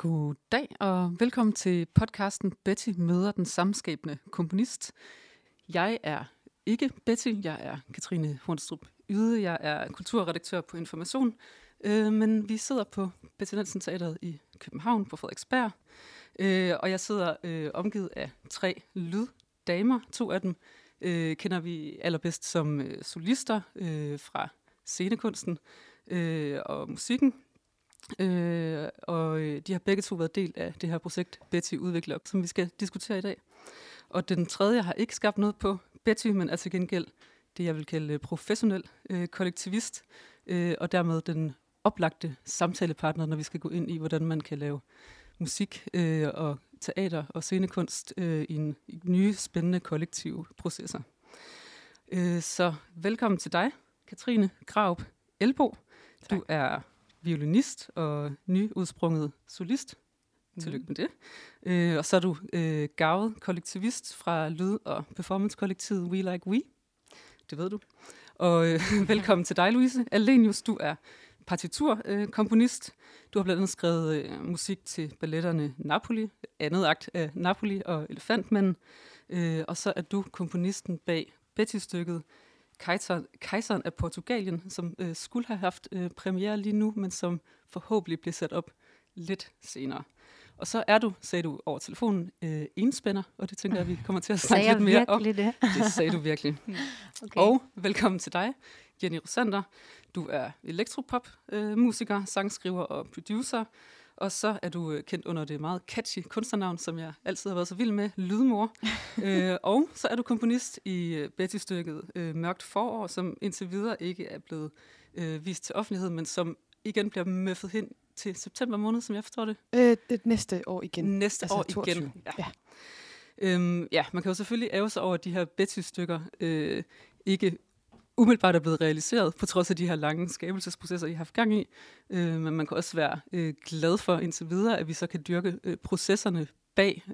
God dag og velkommen til podcasten Betty møder den samskabende komponist. Jeg er ikke Betty, jeg er Katrine Hornstrup Yde, jeg er kulturredaktør på Information, øh, men vi sidder på Betty Nielsen Teateret i København på Frederiksberg, øh, og jeg sidder øh, omgivet af tre lyddamer. To af dem øh, kender vi allerbedst som øh, solister øh, fra scenekunsten øh, og musikken. Øh, og øh, de har begge to været del af det her projekt Betty udvikler, som vi skal diskutere i dag. Og den tredje har ikke skabt noget på Betty, men er til gengæld det, jeg vil kalde professionel øh, kollektivist, øh, og dermed den oplagte samtalepartner, når vi skal gå ind i, hvordan man kan lave musik øh, og teater og scenekunst øh, i, en, i nye, spændende kollektive processer. Øh, så velkommen til dig, Katrine Graup Elbo. Tak. Du er violinist og nyudsprunget solist. Mm. Tillykke med det. Øh, og så er du øh, gavet kollektivist fra Lyd- og Performance-kollektivet We Like We. Det ved du. Og øh, velkommen til dig, Louise Alenius. Du er partiturkomponist. Øh, du har blandt andet skrevet øh, musik til balletterne Napoli, andet akt af Napoli og Elefantmanden. Øh, og så er du komponisten bag Betty-stykket Kejser, Kejseren af Portugalien, som øh, skulle have haft øh, premiere lige nu, men som forhåbentlig bliver sat op lidt senere. Og så er du, sagde du over telefonen, øh, enspænder, og det tænker jeg, vi kommer til at snakke lidt mere om. det? det sagde du virkelig. okay. Og velkommen til dig, Jenny Rosander. Du er elektropop-musiker, øh, sangskriver og producer, og så er du øh, kendt under det meget catchy kunstnernavn, som jeg altid har været så vild med, Lydmor. øh, og så er du komponist i øh, Betty-stykket øh, Mørkt Forår, som indtil videre ikke er blevet øh, vist til offentlighed, men som igen bliver møffet hen til september måned, som jeg forstår det. Øh, det næste år igen. Næste altså år 22. igen, ja. ja. Øhm, ja, man kan jo selvfølgelig æve sig over, at de her Betty-stykker øh, ikke umiddelbart er blevet realiseret, på trods af de her lange skabelsesprocesser, I har haft gang i. Øh, men man kan også være øh, glad for indtil videre, at vi så kan dyrke øh, processerne bag.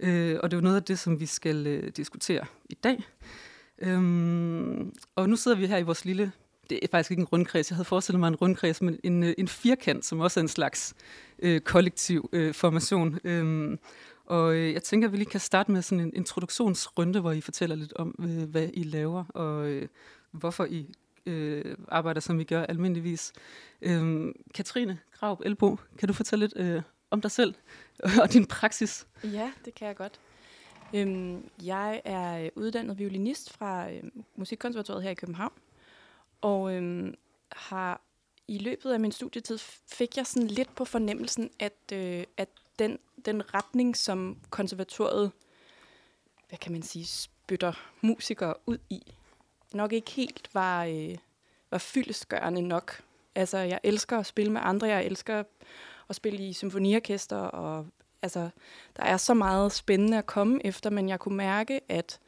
Øh, og det er jo noget af det, som vi skal øh, diskutere i dag. Øhm, og nu sidder vi her i vores lille, det er faktisk ikke en rundkreds, jeg havde forestillet mig en rundkreds, men en, øh, en firkant, som også er en slags øh, kollektiv øh, formation. Øhm, og øh, jeg tænker, at vi lige kan starte med sådan en introduktionsrunde, hvor I fortæller lidt om, øh, hvad I laver, og, øh, hvorfor I øh, arbejder, som I gør almindeligvis. Øh, Katrine Graup Elbo, kan du fortælle lidt øh, om dig selv og din praksis? Ja, det kan jeg godt. Øhm, jeg er øh, uddannet violinist fra øh, Musikkonservatoriet her i København, og øhm, har i løbet af min studietid fik jeg sådan lidt på fornemmelsen, at, øh, at den, den retning, som konservatoriet, hvad kan man sige, spytter musikere ud i, nok ikke helt var, øh, var fyldesgørende nok. Altså, jeg elsker at spille med andre, jeg elsker at spille i symfoniorkester, og altså, der er så meget spændende at komme efter, men jeg kunne mærke, at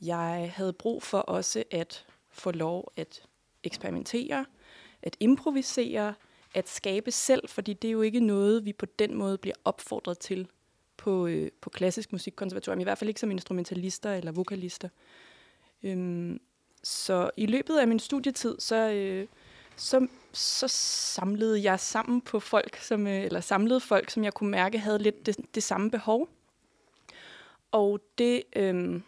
jeg havde brug for også at få lov at eksperimentere, at improvisere, at skabe selv, fordi det er jo ikke noget, vi på den måde bliver opfordret til på, øh, på klassisk musikkonservatorium, i hvert fald ikke som instrumentalister eller vokalister. Øhm, så i løbet af min studietid, så, øh, så, så samlede jeg sammen på folk, som, øh, eller samlede folk, som jeg kunne mærke havde lidt det, det samme behov. Og det, øh,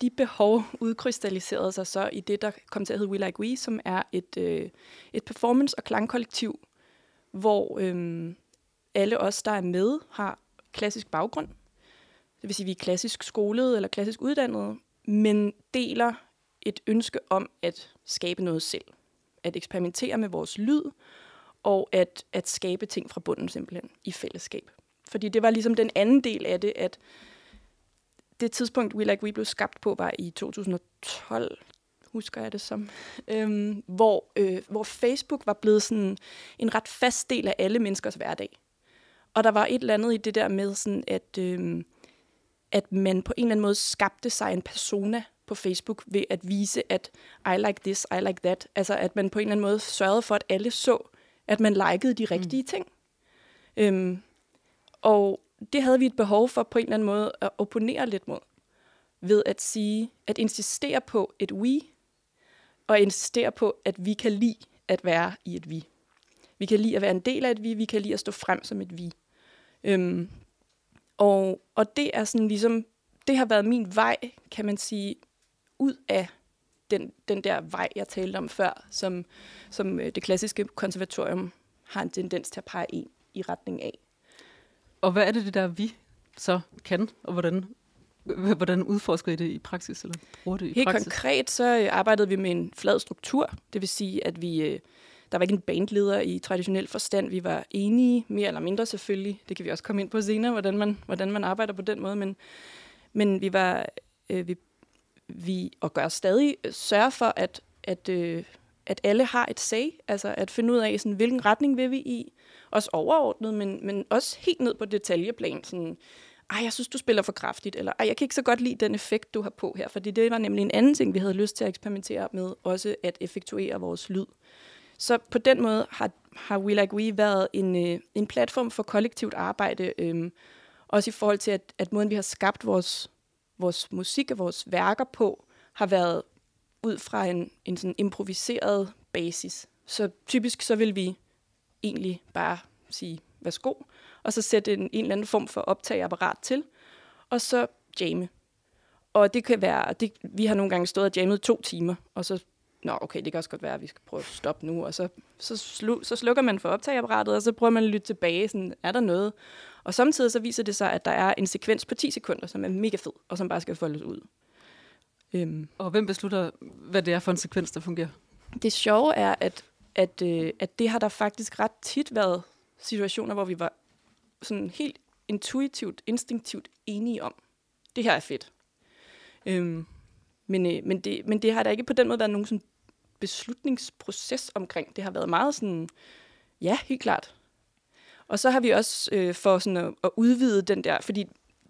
de behov udkrystalliserede sig så i det, der kom til at hedde We Like We, som er et, øh, et performance- og klangkollektiv, hvor øh, alle os, der er med, har klassisk baggrund. Det vil sige, at vi er klassisk skolede eller klassisk uddannede, men deler et ønske om at skabe noget selv. At eksperimentere med vores lyd, og at, at skabe ting fra bunden simpelthen i fællesskab. Fordi det var ligesom den anden del af det, at det tidspunkt, We Like We blev skabt på, var i 2012, husker jeg det som, øhm, hvor, øh, hvor Facebook var blevet sådan en ret fast del af alle menneskers hverdag. Og der var et eller andet i det der med, sådan at, øhm, at man på en eller anden måde skabte sig en persona på Facebook ved at vise, at I like this, I like that. Altså at man på en eller anden måde sørgede for, at alle så, at man likede de rigtige mm. ting. Øhm, og det havde vi et behov for på en eller anden måde at opponere lidt mod. Ved at sige, at insistere på et we, og insistere på, at vi kan lide at være i et vi. Vi kan lide at være en del af et vi, vi kan lide at stå frem som et vi. Øhm, og, og det er sådan ligesom, det har været min vej, kan man sige, ud af den, den der vej, jeg talte om før, som, som øh, det klassiske konservatorium har en tendens til at pege en i retning af. Og hvad er det, det der vi så kan, og hvordan, hvordan udforsker I det i praksis, eller bruger det i Helt praksis? konkret så øh, arbejdede vi med en flad struktur, det vil sige, at vi, øh, der var ikke en bandleder i traditionel forstand. Vi var enige, mere eller mindre selvfølgelig. Det kan vi også komme ind på senere, hvordan man, hvordan man arbejder på den måde. Men, men vi var, øh, vi, vi, og gør stadig, øh, sørger sørge for, at, at, øh, at alle har et say, altså at finde ud af, sådan, hvilken retning vil vi i, også overordnet, men, men også helt ned på detaljeplan, sådan, ej, jeg synes, du spiller for kraftigt, eller ej, jeg kan ikke så godt lide den effekt, du har på her, fordi det var nemlig en anden ting, vi havde lyst til at eksperimentere med, også at effektuere vores lyd. Så på den måde har, har We Like We været en, øh, en platform for kollektivt arbejde, øh, også i forhold til, at, at måden, vi har skabt vores, vores musik og vores værker på, har været ud fra en, en sådan improviseret basis. Så typisk så vil vi egentlig bare sige, værsgo, og så sætte en, en eller anden form for optageapparat til, og så jamme. Og det kan være, det, vi har nogle gange stået og jammet to timer, og så, nå okay, det kan også godt være, at vi skal prøve at stoppe nu, og så, så, slu, så slukker man for optageapparatet, og så prøver man at lytte tilbage, sådan, er der noget? Og samtidig så viser det sig, at der er en sekvens på 10 sekunder, som er mega fed, og som bare skal foldes ud. Øhm. Og hvem beslutter, hvad det er for en sekvens, der fungerer? Det sjove er, at, at, øh, at det har der faktisk ret tit været situationer, hvor vi var sådan helt intuitivt, instinktivt enige om. Det her er fedt. Øhm, men, øh, men, det, men det har der ikke på den måde været nogen sådan beslutningsproces omkring. Det har været meget sådan, ja, helt klart. Og så har vi også øh, for sådan at, at udvide den der, fordi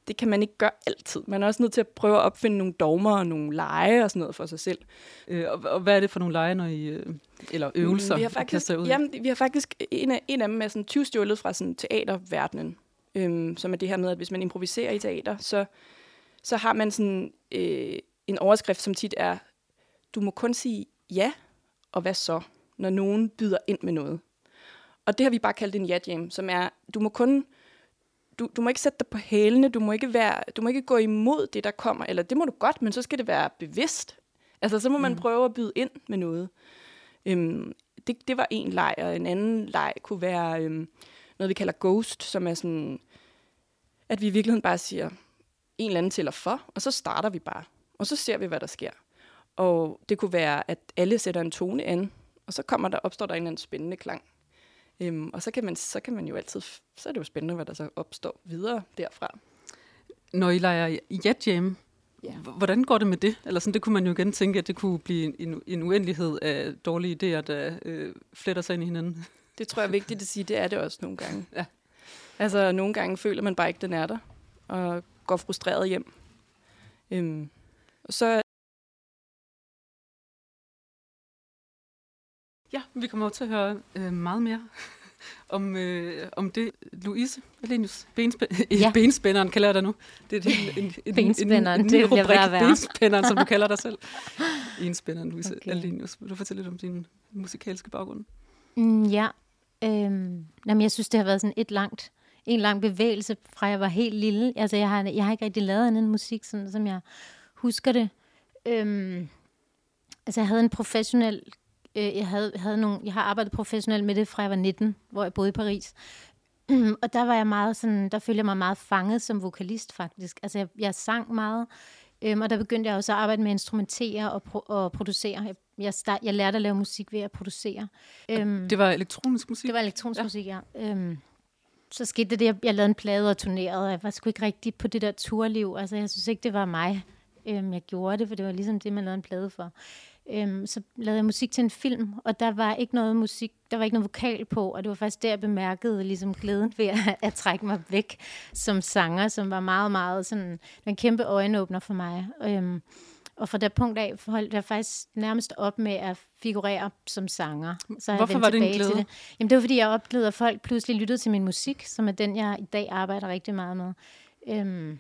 det kan man ikke gøre altid. Man er også nødt til at prøve at opfinde nogle dogmer og nogle lege og sådan noget for sig selv. Øh, og, og hvad er det for nogle lege, når I, øh, eller øvelser, vi har faktisk, ud? Jamen, vi har faktisk en af, en af dem er sådan 20 stjålet fra sådan teaterverdenen, øhm, som er det her med, at hvis man improviserer i teater, så, så har man sådan øh, en overskrift, som tit er, du må kun sige ja, og hvad så, når nogen byder ind med noget. Og det har vi bare kaldt en ja-jam, som er, du må kun du, du må ikke sætte dig på hælene, du må ikke være, du må ikke gå imod det, der kommer, eller det må du godt, men så skal det være bevidst. Altså, så må man mm. prøve at byde ind med noget. Øhm, det, det var en leg, og en anden leg kunne være øhm, noget, vi kalder ghost, som er sådan, at vi i virkeligheden bare siger en eller anden tæller for, og så starter vi bare, og så ser vi, hvad der sker. Og det kunne være, at alle sætter en tone an, og så kommer der, opstår der en eller anden spændende klang. Øhm, og så kan, man, så kan man jo altid, så er det jo spændende, hvad der så opstår videre derfra. Når I leger Jet Jam, ja. hvordan går det med det? Eller sådan, det kunne man jo igen tænke, at det kunne blive en, en uendelighed af dårlige idéer, der øh, fletter sig ind i hinanden. Det tror jeg er vigtigt at sige, det er det også nogle gange. Ja. Altså, nogle gange føler man bare ikke, den er der, og går frustreret hjem. Øhm, og så Ja, vi kommer til at høre øh, meget mere om, øh, om det. Louise Alenius, benspæ- ja. benspænderen kalder jeg dig nu. Det er en, en, en, benspænderen, en, en, en det vil jeg være. Benspænderen, som du kalder dig selv. Enspænderen, Louise okay. Alenius. Vil du fortælle lidt om din musikalske baggrund? Mm, ja, øhm, jamen, jeg synes, det har været sådan et langt, en lang bevægelse, fra jeg var helt lille. Altså, jeg har, jeg har ikke rigtig lavet anden musik, sådan, som jeg husker det. Øhm, altså, jeg havde en professionel Øh, jeg, havde, havde nogle, jeg har arbejdet professionelt med det, fra jeg var 19, hvor jeg boede i Paris. og der var jeg meget sådan, der følte jeg mig meget fanget som vokalist faktisk. Altså jeg, jeg sang meget, øhm, og der begyndte jeg også at arbejde med at instrumentere og, pro- og producere. Jeg, jeg, start, jeg lærte at lave musik ved at producere. Øhm, det var elektronisk musik? Det var elektronisk ja. musik, ja. Øhm, så skete det, jeg, jeg lavede en plade og turnerede, og jeg var sgu ikke rigtig på det der turliv. Altså jeg synes ikke, det var mig. Øhm, jeg gjorde det, for det var ligesom det, man lavede en plade for. Øhm, så lavede jeg musik til en film, og der var ikke noget musik, der var ikke noget vokal på, og det var faktisk der, jeg bemærkede ligesom glæden ved at, at trække mig væk som sanger, som var meget, meget sådan en kæmpe øjenåbner for mig. Øhm, og fra det punkt af holdt jeg faktisk nærmest op med at figurere som sanger. Så Hvorfor var det en glæde? Til det. Jamen, det var, fordi jeg oplevede, at folk pludselig lyttede til min musik, som er den, jeg i dag arbejder rigtig meget med. Øhm,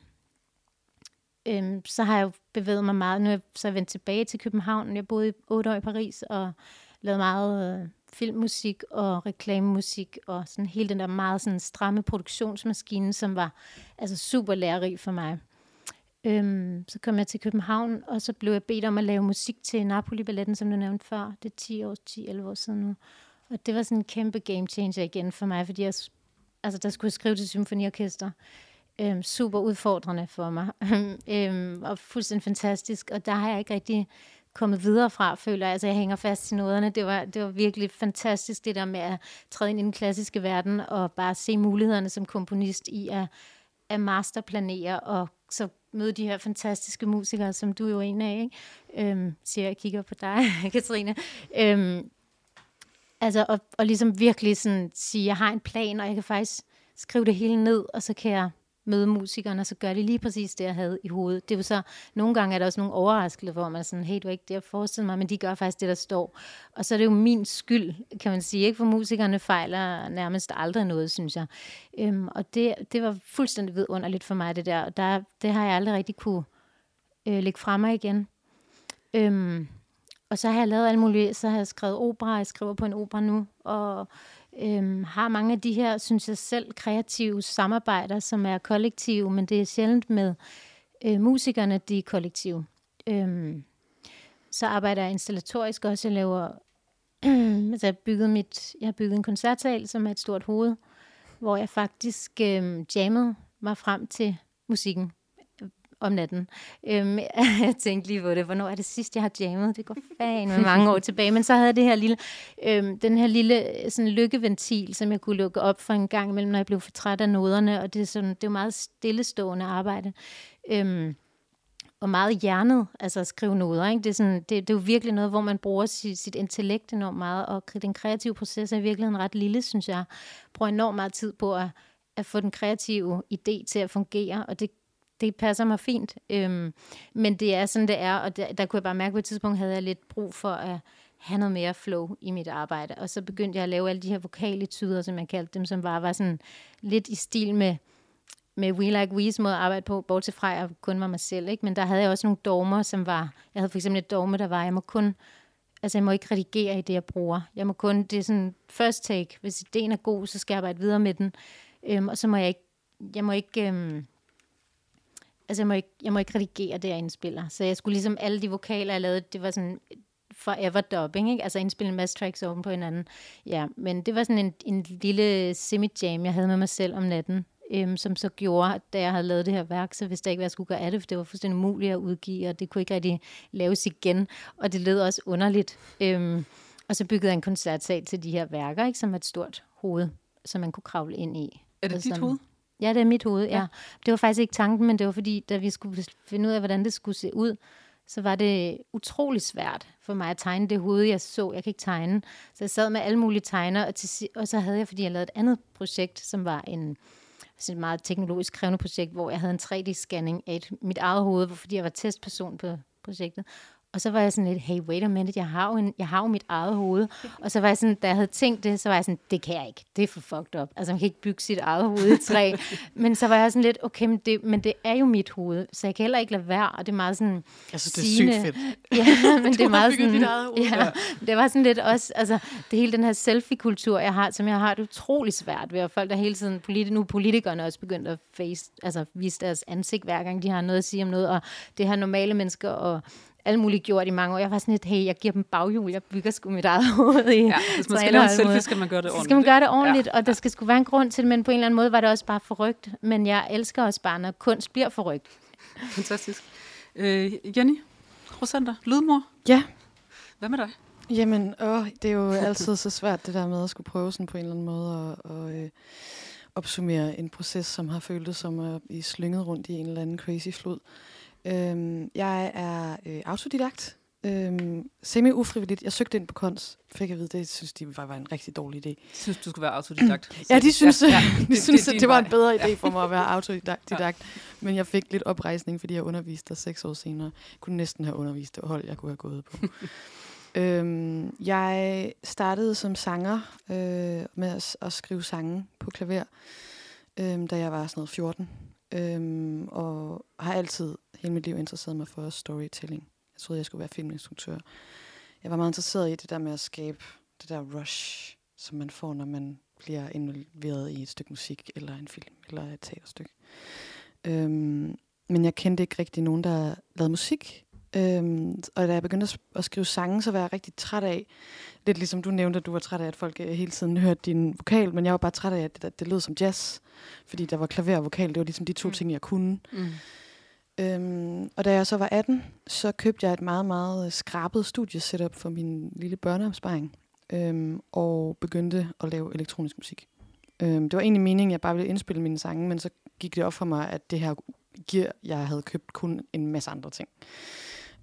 øhm, så har jeg jo bevæget mig meget. Nu er jeg så vendt tilbage til København. Jeg boede i otte år i Paris og lavede meget øh, filmmusik og reklamemusik og sådan hele den der meget sådan stramme produktionsmaskine, som var altså super lærerig for mig. Øhm, så kom jeg til København, og så blev jeg bedt om at lave musik til Napoli-balletten, som du nævnte før. Det er 10 år, 10-11 år siden nu. Og det var sådan en kæmpe game changer igen for mig, fordi jeg, altså, der skulle jeg skrive til symfoniorkester. Øhm, super udfordrende for mig, øhm, og fuldstændig fantastisk. Og der har jeg ikke rigtig kommet videre fra, føler jeg. Altså, jeg hænger fast i noderne. Det var, det var virkelig fantastisk, det der med at træde ind i den klassiske verden, og bare se mulighederne som komponist i at, at masterplanere, og så møde de her fantastiske musikere, som du jo er en af, ikke? Øhm, siger jeg kigger på dig, Katrine. Øhm, altså, og, og ligesom virkelig sådan sige, jeg har en plan, og jeg kan faktisk skrive det hele ned, og så kan jeg møde musikerne, og så gør de lige præcis det, jeg havde i hovedet. Det er jo så, nogle gange er der også nogle overraskelser, hvor man er sådan, hey, det var ikke det, jeg forestillede mig, men de gør faktisk det, der står. Og så er det jo min skyld, kan man sige, ikke? For musikerne fejler nærmest aldrig noget, synes jeg. Øhm, og det, det var fuldstændig vidunderligt for mig, det der. Og der, det har jeg aldrig rigtig kunne øh, lægge fra mig igen. Øhm, og så har jeg lavet alt muligt. Så har jeg skrevet opera, jeg skriver på en opera nu, og øhm, har mange af de her, synes jeg selv, kreative samarbejder, som er kollektive, men det er sjældent med øh, musikerne, de er kollektive. Øhm, så arbejder jeg installatorisk også. Jeg laver, så altså, jeg, bygget mit, jeg har bygget en koncertsal, som er et stort hoved, hvor jeg faktisk øh, jammede mig frem til musikken om natten. Øhm, jeg tænkte lige på det, hvornår er det sidst, jeg har jammet? Det går fan med mange år tilbage. Men så havde jeg det her lille, øhm, den her lille øh, sådan lykkeventil, som jeg kunne lukke op for en gang imellem, når jeg blev for træt af noderne. Og det er, sådan, det er meget stillestående arbejde. Øhm, og meget hjernet, altså at skrive noder. Ikke? Det, er sådan, det, det er jo virkelig noget, hvor man bruger sit, sit intellekt enormt meget, og den kreative proces er i virkeligheden ret lille, synes jeg. Bruger enormt meget tid på at, at få den kreative idé til at fungere, og det det passer mig fint. Øhm, men det er sådan, det er, og der, der kunne jeg bare mærke, at på et tidspunkt havde jeg lidt brug for at have noget mere flow i mit arbejde. Og så begyndte jeg at lave alle de her vokale tyder, som jeg kaldte dem, som bare var sådan lidt i stil med, med We Like We's måde at arbejde på, bortset fra, at jeg kun var mig selv. Ikke? Men der havde jeg også nogle dogmer, som var... Jeg havde for eksempel et dogme, der var, jeg må kun... Altså, jeg må ikke redigere i det, jeg bruger. Jeg må kun... Det er sådan first take. Hvis ideen er god, så skal jeg arbejde videre med den. Øhm, og så må jeg ikke... Jeg må ikke... Øhm, altså jeg må, ikke, jeg må ikke redigere det, jeg indspiller. Så jeg skulle ligesom, alle de vokaler, jeg lavede, det var sådan forever dubbing, ikke? Altså indspille en masse tracks oven på hinanden. Ja, men det var sådan en, en lille semi-jam, jeg havde med mig selv om natten, øhm, som så gjorde, da jeg havde lavet det her værk, så vidste jeg ikke, hvad jeg skulle gøre af det, for det var fuldstændig umuligt at udgive, og det kunne ikke rigtig laves igen, og det lød også underligt. Øhm, og så byggede jeg en koncertsal til de her værker, ikke? som er et stort hoved, som man kunne kravle ind i. Er det dit hoved? Ja, det er mit hoved, ja. ja. Det var faktisk ikke tanken, men det var fordi, da vi skulle finde ud af, hvordan det skulle se ud, så var det utrolig svært for mig at tegne det hoved, jeg så. Jeg kan ikke tegne. Så jeg sad med alle mulige tegner, og, til, og så havde jeg, fordi jeg lavede et andet projekt, som var en sådan et meget teknologisk krævende projekt, hvor jeg havde en 3D-scanning af et, mit eget hoved, fordi jeg var testperson på projektet. Og så var jeg sådan lidt, hey, wait a minute, jeg har jo, en, jeg har jo mit eget hoved. Og så var jeg sådan, da jeg havde tænkt det, så var jeg sådan, det kan jeg ikke. Det er for fucked up. Altså, man kan ikke bygge sit eget hoved i træ. men så var jeg sådan lidt, okay, men det, men det er jo mit hoved, så jeg kan heller ikke lade være. Og det er meget sådan Jeg synes, det er sygt fedt. Ja, men det er meget sådan... Dit eget hoved. Ja, det var sådan lidt også, altså, det hele den her selfie-kultur, jeg har, som jeg har det utrolig svært ved. Og folk, der hele tiden, politi- nu politikerne også begyndt at face, altså, vise deres ansigt, hver gang de har noget at sige om noget. Og det her normale mennesker og alt muligt gjort i mange år. Jeg var sådan lidt, hey, jeg giver dem baghjul, jeg bygger sgu mit eget hoved i. Ja, hvis man skal lave en selfie, skal man gøre det ordentligt. Så skal man gøre det ordentligt, ja. og der skal sgu være en grund til det, men på en eller anden måde var det også bare forrygt. Men jeg elsker også bare, når kunst bliver forrygt. Fantastisk. Øh, Jenny, Rosander, lydmor. Ja. Hvad med dig? Jamen, åh, det er jo altid så svært, det der med at skulle prøve sådan på en eller anden måde at, og, øh, opsummere en proces, som har føltes som at blive slynget rundt i en eller anden crazy flod. Øhm, jeg er øh, autodidakt. Øhm, semi-ufrivilligt. Jeg søgte ind på kons, fik jeg vide, det synes de var, var en rigtig dårlig idé. Synes du skulle være autodidakt? ja, de synes, ja, ja, de det, synes det, at det var en bedre idé for mig at være autodidakt. ja. Men jeg fik lidt oprejsning, fordi jeg underviste der seks år senere. Jeg kunne næsten have undervist det hold, jeg kunne have gået på. øhm, jeg startede som sanger øh, med at, at skrive sange på klaver, øh, da jeg var sådan noget 14. Øhm, og har altid hele mit liv interesseret mig for storytelling. Jeg troede, jeg skulle være filminstruktør. Jeg var meget interesseret i det der med at skabe det der rush, som man får, når man bliver involveret i et stykke musik, eller en film, eller et teaterstykke. Øhm, men jeg kendte ikke rigtig nogen, der lavede musik. Øhm, og da jeg begyndte at, skrive sange, så var jeg rigtig træt af, lidt ligesom du nævnte, at du var træt af, at folk øh, hele tiden hørte din vokal, men jeg var bare træt af, at det, det lød som jazz, fordi der var klaver og vokal, det var ligesom de to mm. ting, jeg kunne. Mm. Øhm, og da jeg så var 18, så købte jeg et meget, meget skrabet studiesetup for min lille børneopsparing, øhm, og begyndte at lave elektronisk musik. Øhm, det var egentlig meningen, at jeg bare ville indspille mine sange, men så gik det op for mig, at det her gear, jeg havde købt, kun en masse andre ting.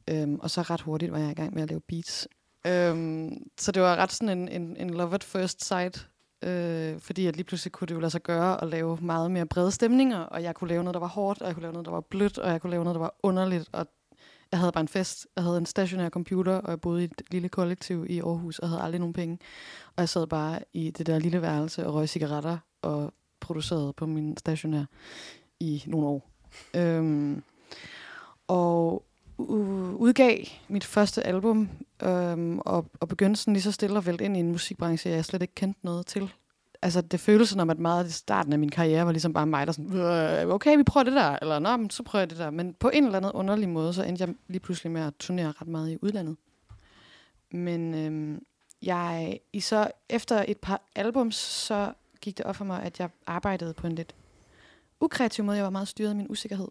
Øhm, og så ret hurtigt var jeg i gang med at lave beats. Øhm, så det var ret sådan en, en, en love at first sight, øh, fordi at lige pludselig kunne det jo lade sig gøre at lave meget mere brede stemninger, og jeg kunne lave noget, der var hårdt, og jeg kunne lave noget, der var blødt, og jeg kunne lave noget, der var underligt, og jeg havde bare en fest. Jeg havde en stationær computer, og jeg boede i et lille kollektiv i Aarhus, og havde aldrig nogen penge. Og jeg sad bare i det der lille værelse og røg cigaretter og producerede på min stationær i nogle år. Øhm, og udgav mit første album, øhm, og, og begyndte sådan lige så stille at vælte ind i en musikbranche, jeg slet ikke kendte noget til. Altså, det føles som, at meget af starten af min karriere var ligesom bare mig, der sådan, øh, okay, vi prøver det der, eller nå, men så prøver jeg det der. Men på en eller anden underlig måde, så endte jeg lige pludselig med at turnere ret meget i udlandet. Men øhm, jeg, i så, efter et par albums, så gik det op for mig, at jeg arbejdede på en lidt ukreativ måde. Jeg var meget styret af min usikkerhed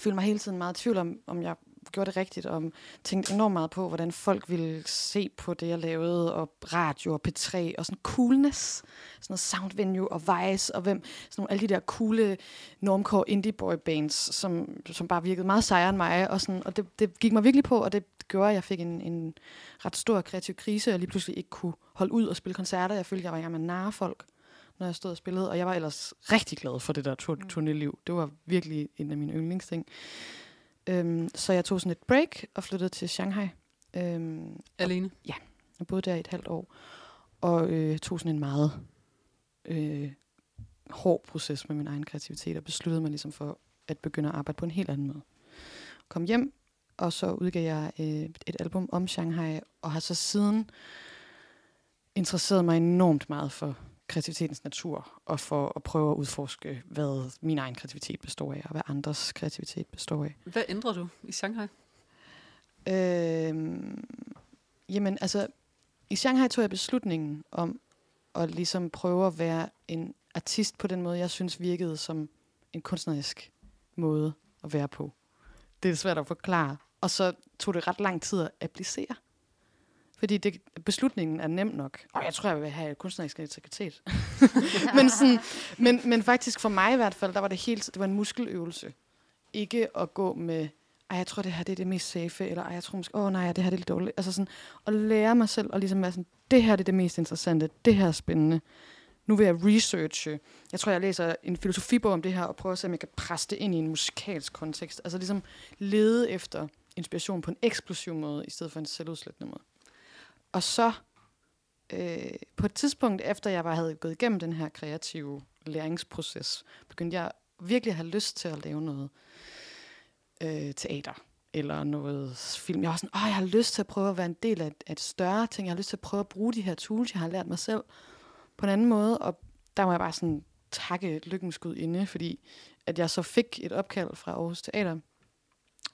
følte mig hele tiden meget i tvivl om, om jeg gjorde det rigtigt, og tænkte enormt meget på, hvordan folk ville se på det, jeg lavede, og radio og P3, og sådan coolness, sådan noget Sound Venue og Vice, og hvem, sådan nogle, alle de der coole normcore indie boy bands, som, som bare virkede meget sejere end mig, og, sådan, og det, det gik mig virkelig på, og det gjorde, at jeg fik en, en ret stor kreativ krise, og lige pludselig ikke kunne holde ud og spille koncerter. Jeg følte, jeg var i gang med at narre folk når jeg stod og spillede. Og jeg var ellers rigtig glad for det der tur- mm. turnéliv. Det var virkelig en af mine yndlingsting. Øhm, så jeg tog sådan et break og flyttede til Shanghai. Øhm, Alene? Og, ja, jeg boede der i et halvt år. Og øh, tog sådan en meget øh, hård proces med min egen kreativitet, og besluttede mig ligesom for at begynde at arbejde på en helt anden måde. Kom hjem, og så udgav jeg øh, et album om Shanghai, og har så siden interesseret mig enormt meget for kreativitetens natur, og for at prøve at udforske, hvad min egen kreativitet består af, og hvad andres kreativitet består af. Hvad ændrer du i Shanghai? Øhm, jamen, altså, i Shanghai tog jeg beslutningen om at ligesom prøve at være en artist på den måde, jeg synes virkede som en kunstnerisk måde at være på. Det er svært at forklare. Og så tog det ret lang tid at applicere. Fordi det, beslutningen er nem nok. Og jeg tror, jeg vil have kunstnerisk integritet. men, sådan, men, men faktisk for mig i hvert fald, der var det helt, det var en muskeløvelse. Ikke at gå med, ej, jeg tror, det her det er det mest safe, eller ej, jeg tror måske, åh oh, nej, det her det er lidt dårligt. Altså sådan, at lære mig selv, og ligesom være sådan, det her det er det mest interessante, det her er spændende. Nu vil jeg researche. Jeg tror, jeg læser en filosofibog om det her, og prøver at se, om jeg kan presse det ind i en musikalsk kontekst. Altså ligesom lede efter inspiration på en eksplosiv måde, i stedet for en selvudslættende måde. Og så øh, på et tidspunkt, efter jeg var, havde gået igennem den her kreative læringsproces, begyndte jeg virkelig at have lyst til at lave noget øh, teater eller noget film. Jeg var sådan, åh, jeg har lyst til at prøve at være en del af et, af et større ting. Jeg har lyst til at prøve at bruge de her tools, jeg har lært mig selv på en anden måde. Og der må jeg bare sådan takke lykkens Gud inde, fordi at jeg så fik et opkald fra Aarhus Teater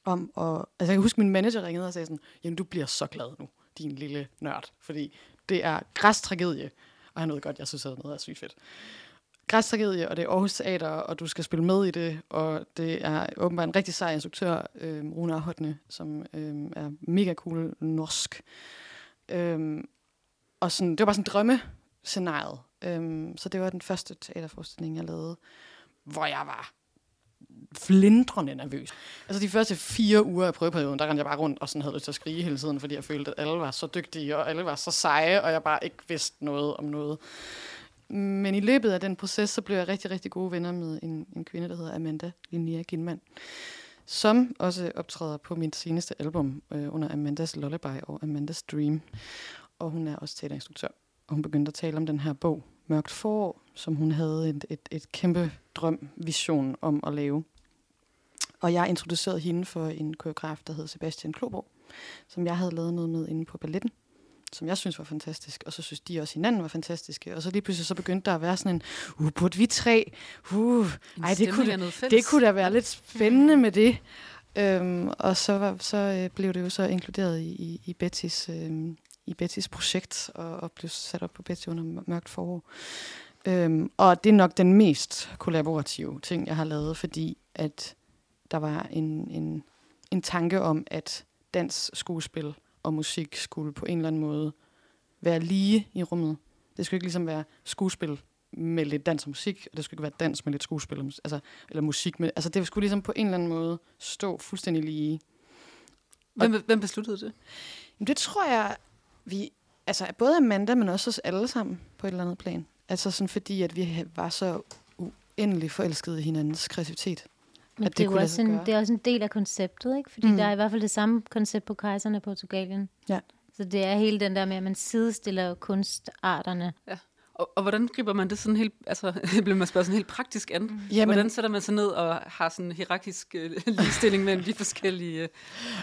om, og, altså jeg kan huske, min manager ringede og sagde sådan, jamen du bliver så glad nu din lille nørd, fordi det er græstragedie, og han ved godt, jeg synes, at noget er sygt fedt. Græstragedie, og det er Aarhus Teater, og du skal spille med i det, og det er åbenbart en rigtig sej instruktør, øh, Rune Ahotne, som øh, er mega cool norsk. Øh, og sådan, det var bare sådan drømmescenariet. Øh, så det var den første teaterforestilling, jeg lavede, hvor jeg var flindrende nervøs. Altså de første fire uger af prøveperioden, der rendte jeg bare rundt og sådan havde lyst til at skrige hele tiden, fordi jeg følte, at alle var så dygtige, og alle var så seje, og jeg bare ikke vidste noget om noget. Men i løbet af den proces, så blev jeg rigtig, rigtig gode venner med en, en kvinde, der hedder Amanda Linnea Ginman, som også optræder på mit seneste album øh, under Amandas Lullaby og Amandas Dream. Og hun er også teaterinstruktør. Og hun begyndte at tale om den her bog, Mørkt forår, som hun havde et, et, et kæmpe drøm, vision om at lave. Og jeg introducerede hende for en koreograf, der hed Sebastian Kloborg, som jeg havde lavet noget med inde på balletten, som jeg synes var fantastisk, og så synes de også hinanden var fantastiske. Og så lige pludselig så begyndte der at være sådan en, uh, burde vi tre? Uh, ej, det kunne, det kunne da være lidt spændende med det. Øhm, og så, var, så øh, blev det jo så inkluderet i, i, i Bettys øh, i Bettys projekt og, og blev sat op på Betty under mørkt forår. Øhm, og det er nok den mest kollaborative ting, jeg har lavet, fordi at der var en, en, en tanke om, at dans, skuespil og musik skulle på en eller anden måde være lige i rummet. Det skulle ikke ligesom være skuespil med lidt dans og musik, og det skulle ikke være dans med lidt skuespil, altså, eller musik med, altså det skulle ligesom på en eller anden måde stå fuldstændig lige. Hvem, hvem besluttede det? Det tror jeg, vi, altså både Amanda, men også os alle sammen på et eller andet plan. Altså sådan fordi, at vi var så uendelig forelskede i hinandens kreativitet. Men at det, det, er også en, det er også en del af konceptet, ikke? Fordi mm. der er i hvert fald det samme koncept på kejserne i Portugalien. Ja. Så det er hele den der med, at man sidestiller kunstarterne. Ja. Og, og hvordan griber man det sådan helt, altså, det bliver man spørge sådan helt praktisk an? Mm. Jamen, hvordan sætter man sig ned og har sådan en hierarkisk uh, ligestilling mellem de forskellige uh,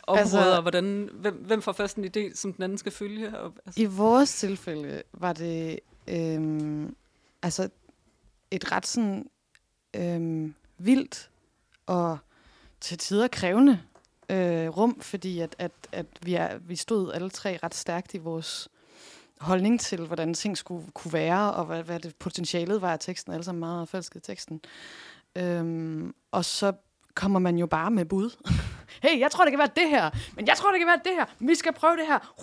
områder, altså, og hvordan, hvem, hvem får først en idé, som den anden skal følge? Og, altså. I vores tilfælde var det øhm, altså et ret sådan øhm, vildt og til tider krævende øh, rum, fordi at, at, at vi, er, vi stod alle tre ret stærkt i vores holdning til, hvordan ting skulle kunne være, og hvad, hvad det potentialet var af teksten, alle sammen meget forelsket teksten. Øhm, og så kommer man jo bare med bud. hey, jeg tror, det kan være det her, men jeg tror, det kan være det her, vi skal prøve det her.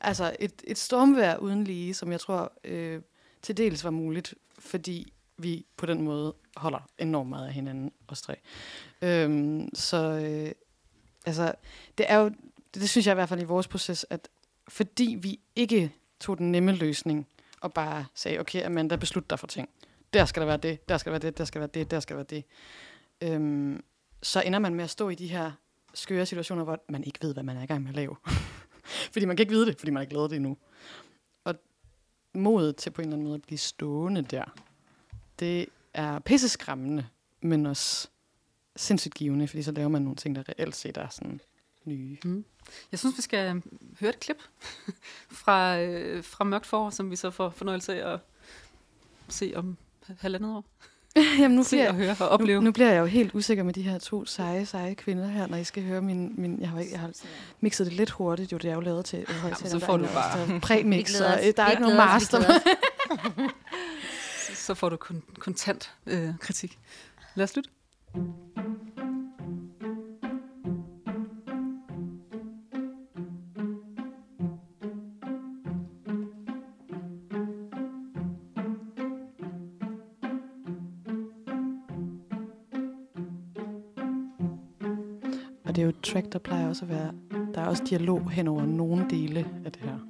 Altså et, et stormvær uden lige, som jeg tror øh, til dels var muligt, fordi vi på den måde holder enormt meget af hinanden, os tre. Øhm, så øh, altså, det er jo, det, det synes jeg i hvert fald i vores proces, at fordi vi ikke tog den nemme løsning, og bare sagde, okay Amanda, beslut dig for ting. Der skal der være det, der skal der være det, der skal der være det, der skal der være det. Øhm, så ender man med at stå i de her skøre situationer, hvor man ikke ved, hvad man er i gang med at lave. fordi man kan ikke vide det, fordi man ikke lavet det endnu. Og modet til på en eller anden måde at blive stående der, det er pisseskræmmende, men også sindssygt givende, fordi så laver man nogle ting, der reelt set er sådan nye. Mm. Jeg synes, vi skal øh, høre et klip fra, øh, fra Mørkt Forår, som vi så får fornøjelse af at se om halvandet år. Jamen nu bliver, jeg, høre og opleve. Nu, nu bliver jeg jo helt usikker med de her to seje, seje kvinder her, når I skal høre min... min jeg, har, jeg har mixet det lidt hurtigt, jo det er jo lavet til Jamen, så får du bare... Præmix, og der er ikke nogen master så får du kon- kontant øh, kritik. Lad os slutte. det er jo et track, der plejer også at være... Der er også dialog hen over nogle dele af det her.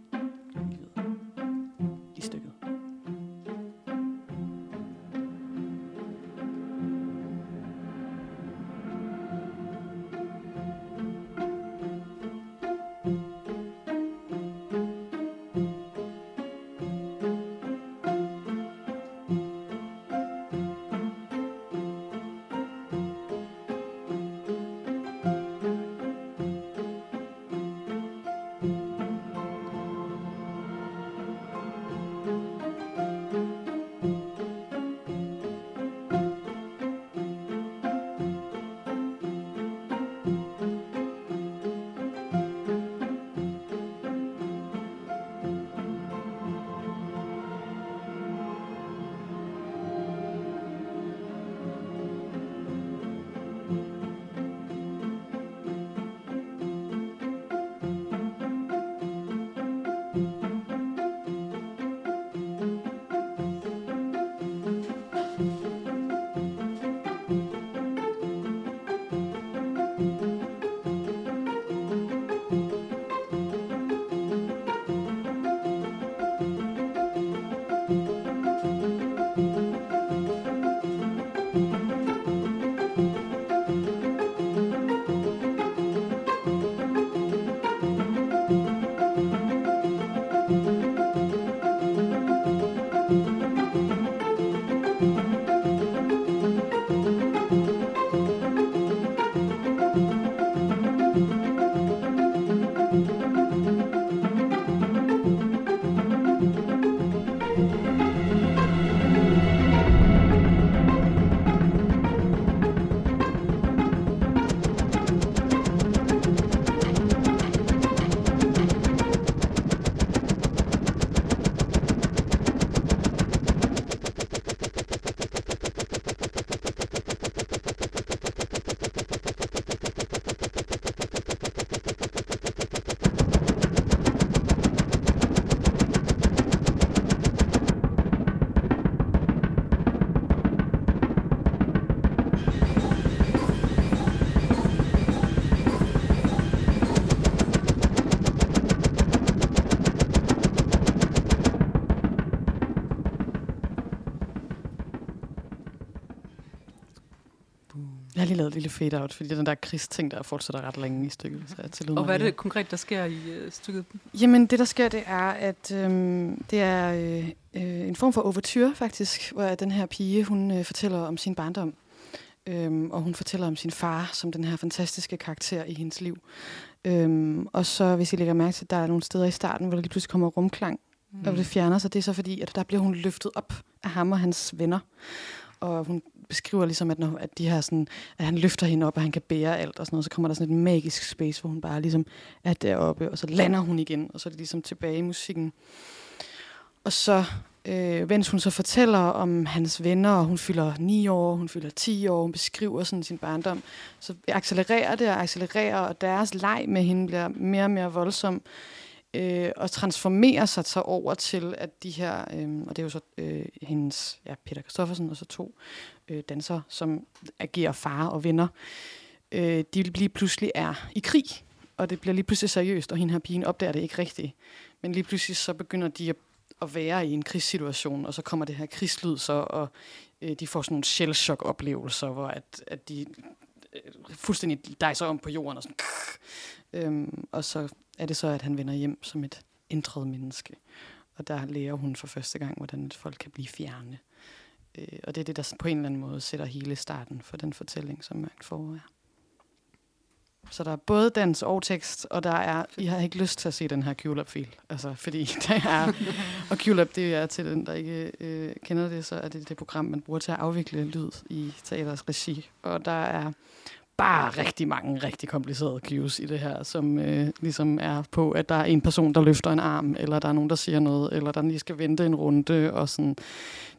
Lavet et lille fade-out, fordi den der krigsting, der fortsætter ret længe i stykket. Så jeg og hvad er det konkret, der sker i øh, stykket? Jamen, det der sker, det er, at øhm, det er øh, øh, en form for overture, faktisk, hvor den her pige, hun øh, fortæller om sin barndom. Øhm, og hun fortæller om sin far, som den her fantastiske karakter i hendes liv. Øhm, og så, hvis I lægger mærke til, at der er nogle steder i starten, hvor der lige pludselig kommer rumklang, mm. og det fjerner sig, det er så fordi, at der bliver hun løftet op af ham og hans venner. Og hun beskriver ligesom, at, når, at, de her sådan, at han løfter hende op, og han kan bære alt og sådan noget, så kommer der sådan et magisk space, hvor hun bare ligesom er deroppe, og så lander hun igen, og så er det ligesom tilbage i musikken. Og så, øh, mens hun så fortæller om hans venner, og hun fylder 9 år, hun fylder 10 år, hun beskriver sådan sin barndom, så accelererer det og accelererer, og deres leg med hende bliver mere og mere voldsom øh, og transformerer sig så over til, at de her, øh, og det er jo så øh, hendes, ja, Peter Kristoffersen og så to øh, dansere, som agerer far og venner, øh, de lige pludselig er i krig, og det bliver lige pludselig seriøst, og hende her pigen opdager det ikke rigtigt. Men lige pludselig så begynder de at, at være i en krigssituation, og så kommer det her krigslyd så, og øh, de får sådan nogle shell-shock-oplevelser, hvor at, at de øh, fuldstændig dejser om på jorden, og sådan, øhm, og så er det så, at han vender hjem som et ændret menneske. Og der lærer hun for første gang, hvordan et folk kan blive fjerne. Øh, og det er det, der på en eller anden måde sætter hele starten for den fortælling, som Mørkt Forår er. Så der er både dans og tekst, og der er, I har ikke lyst til at se den her QLab-fil. Altså, fordi der er, og QLab, det er til den, der ikke øh, kender det, så er det det program, man bruger til at afvikle lyd i teaters regi. Og der er bare rigtig mange rigtig komplicerede cues i det her, som øh, ligesom er på, at der er en person, der løfter en arm, eller der er nogen, der siger noget, eller der lige skal vente en runde, og sådan.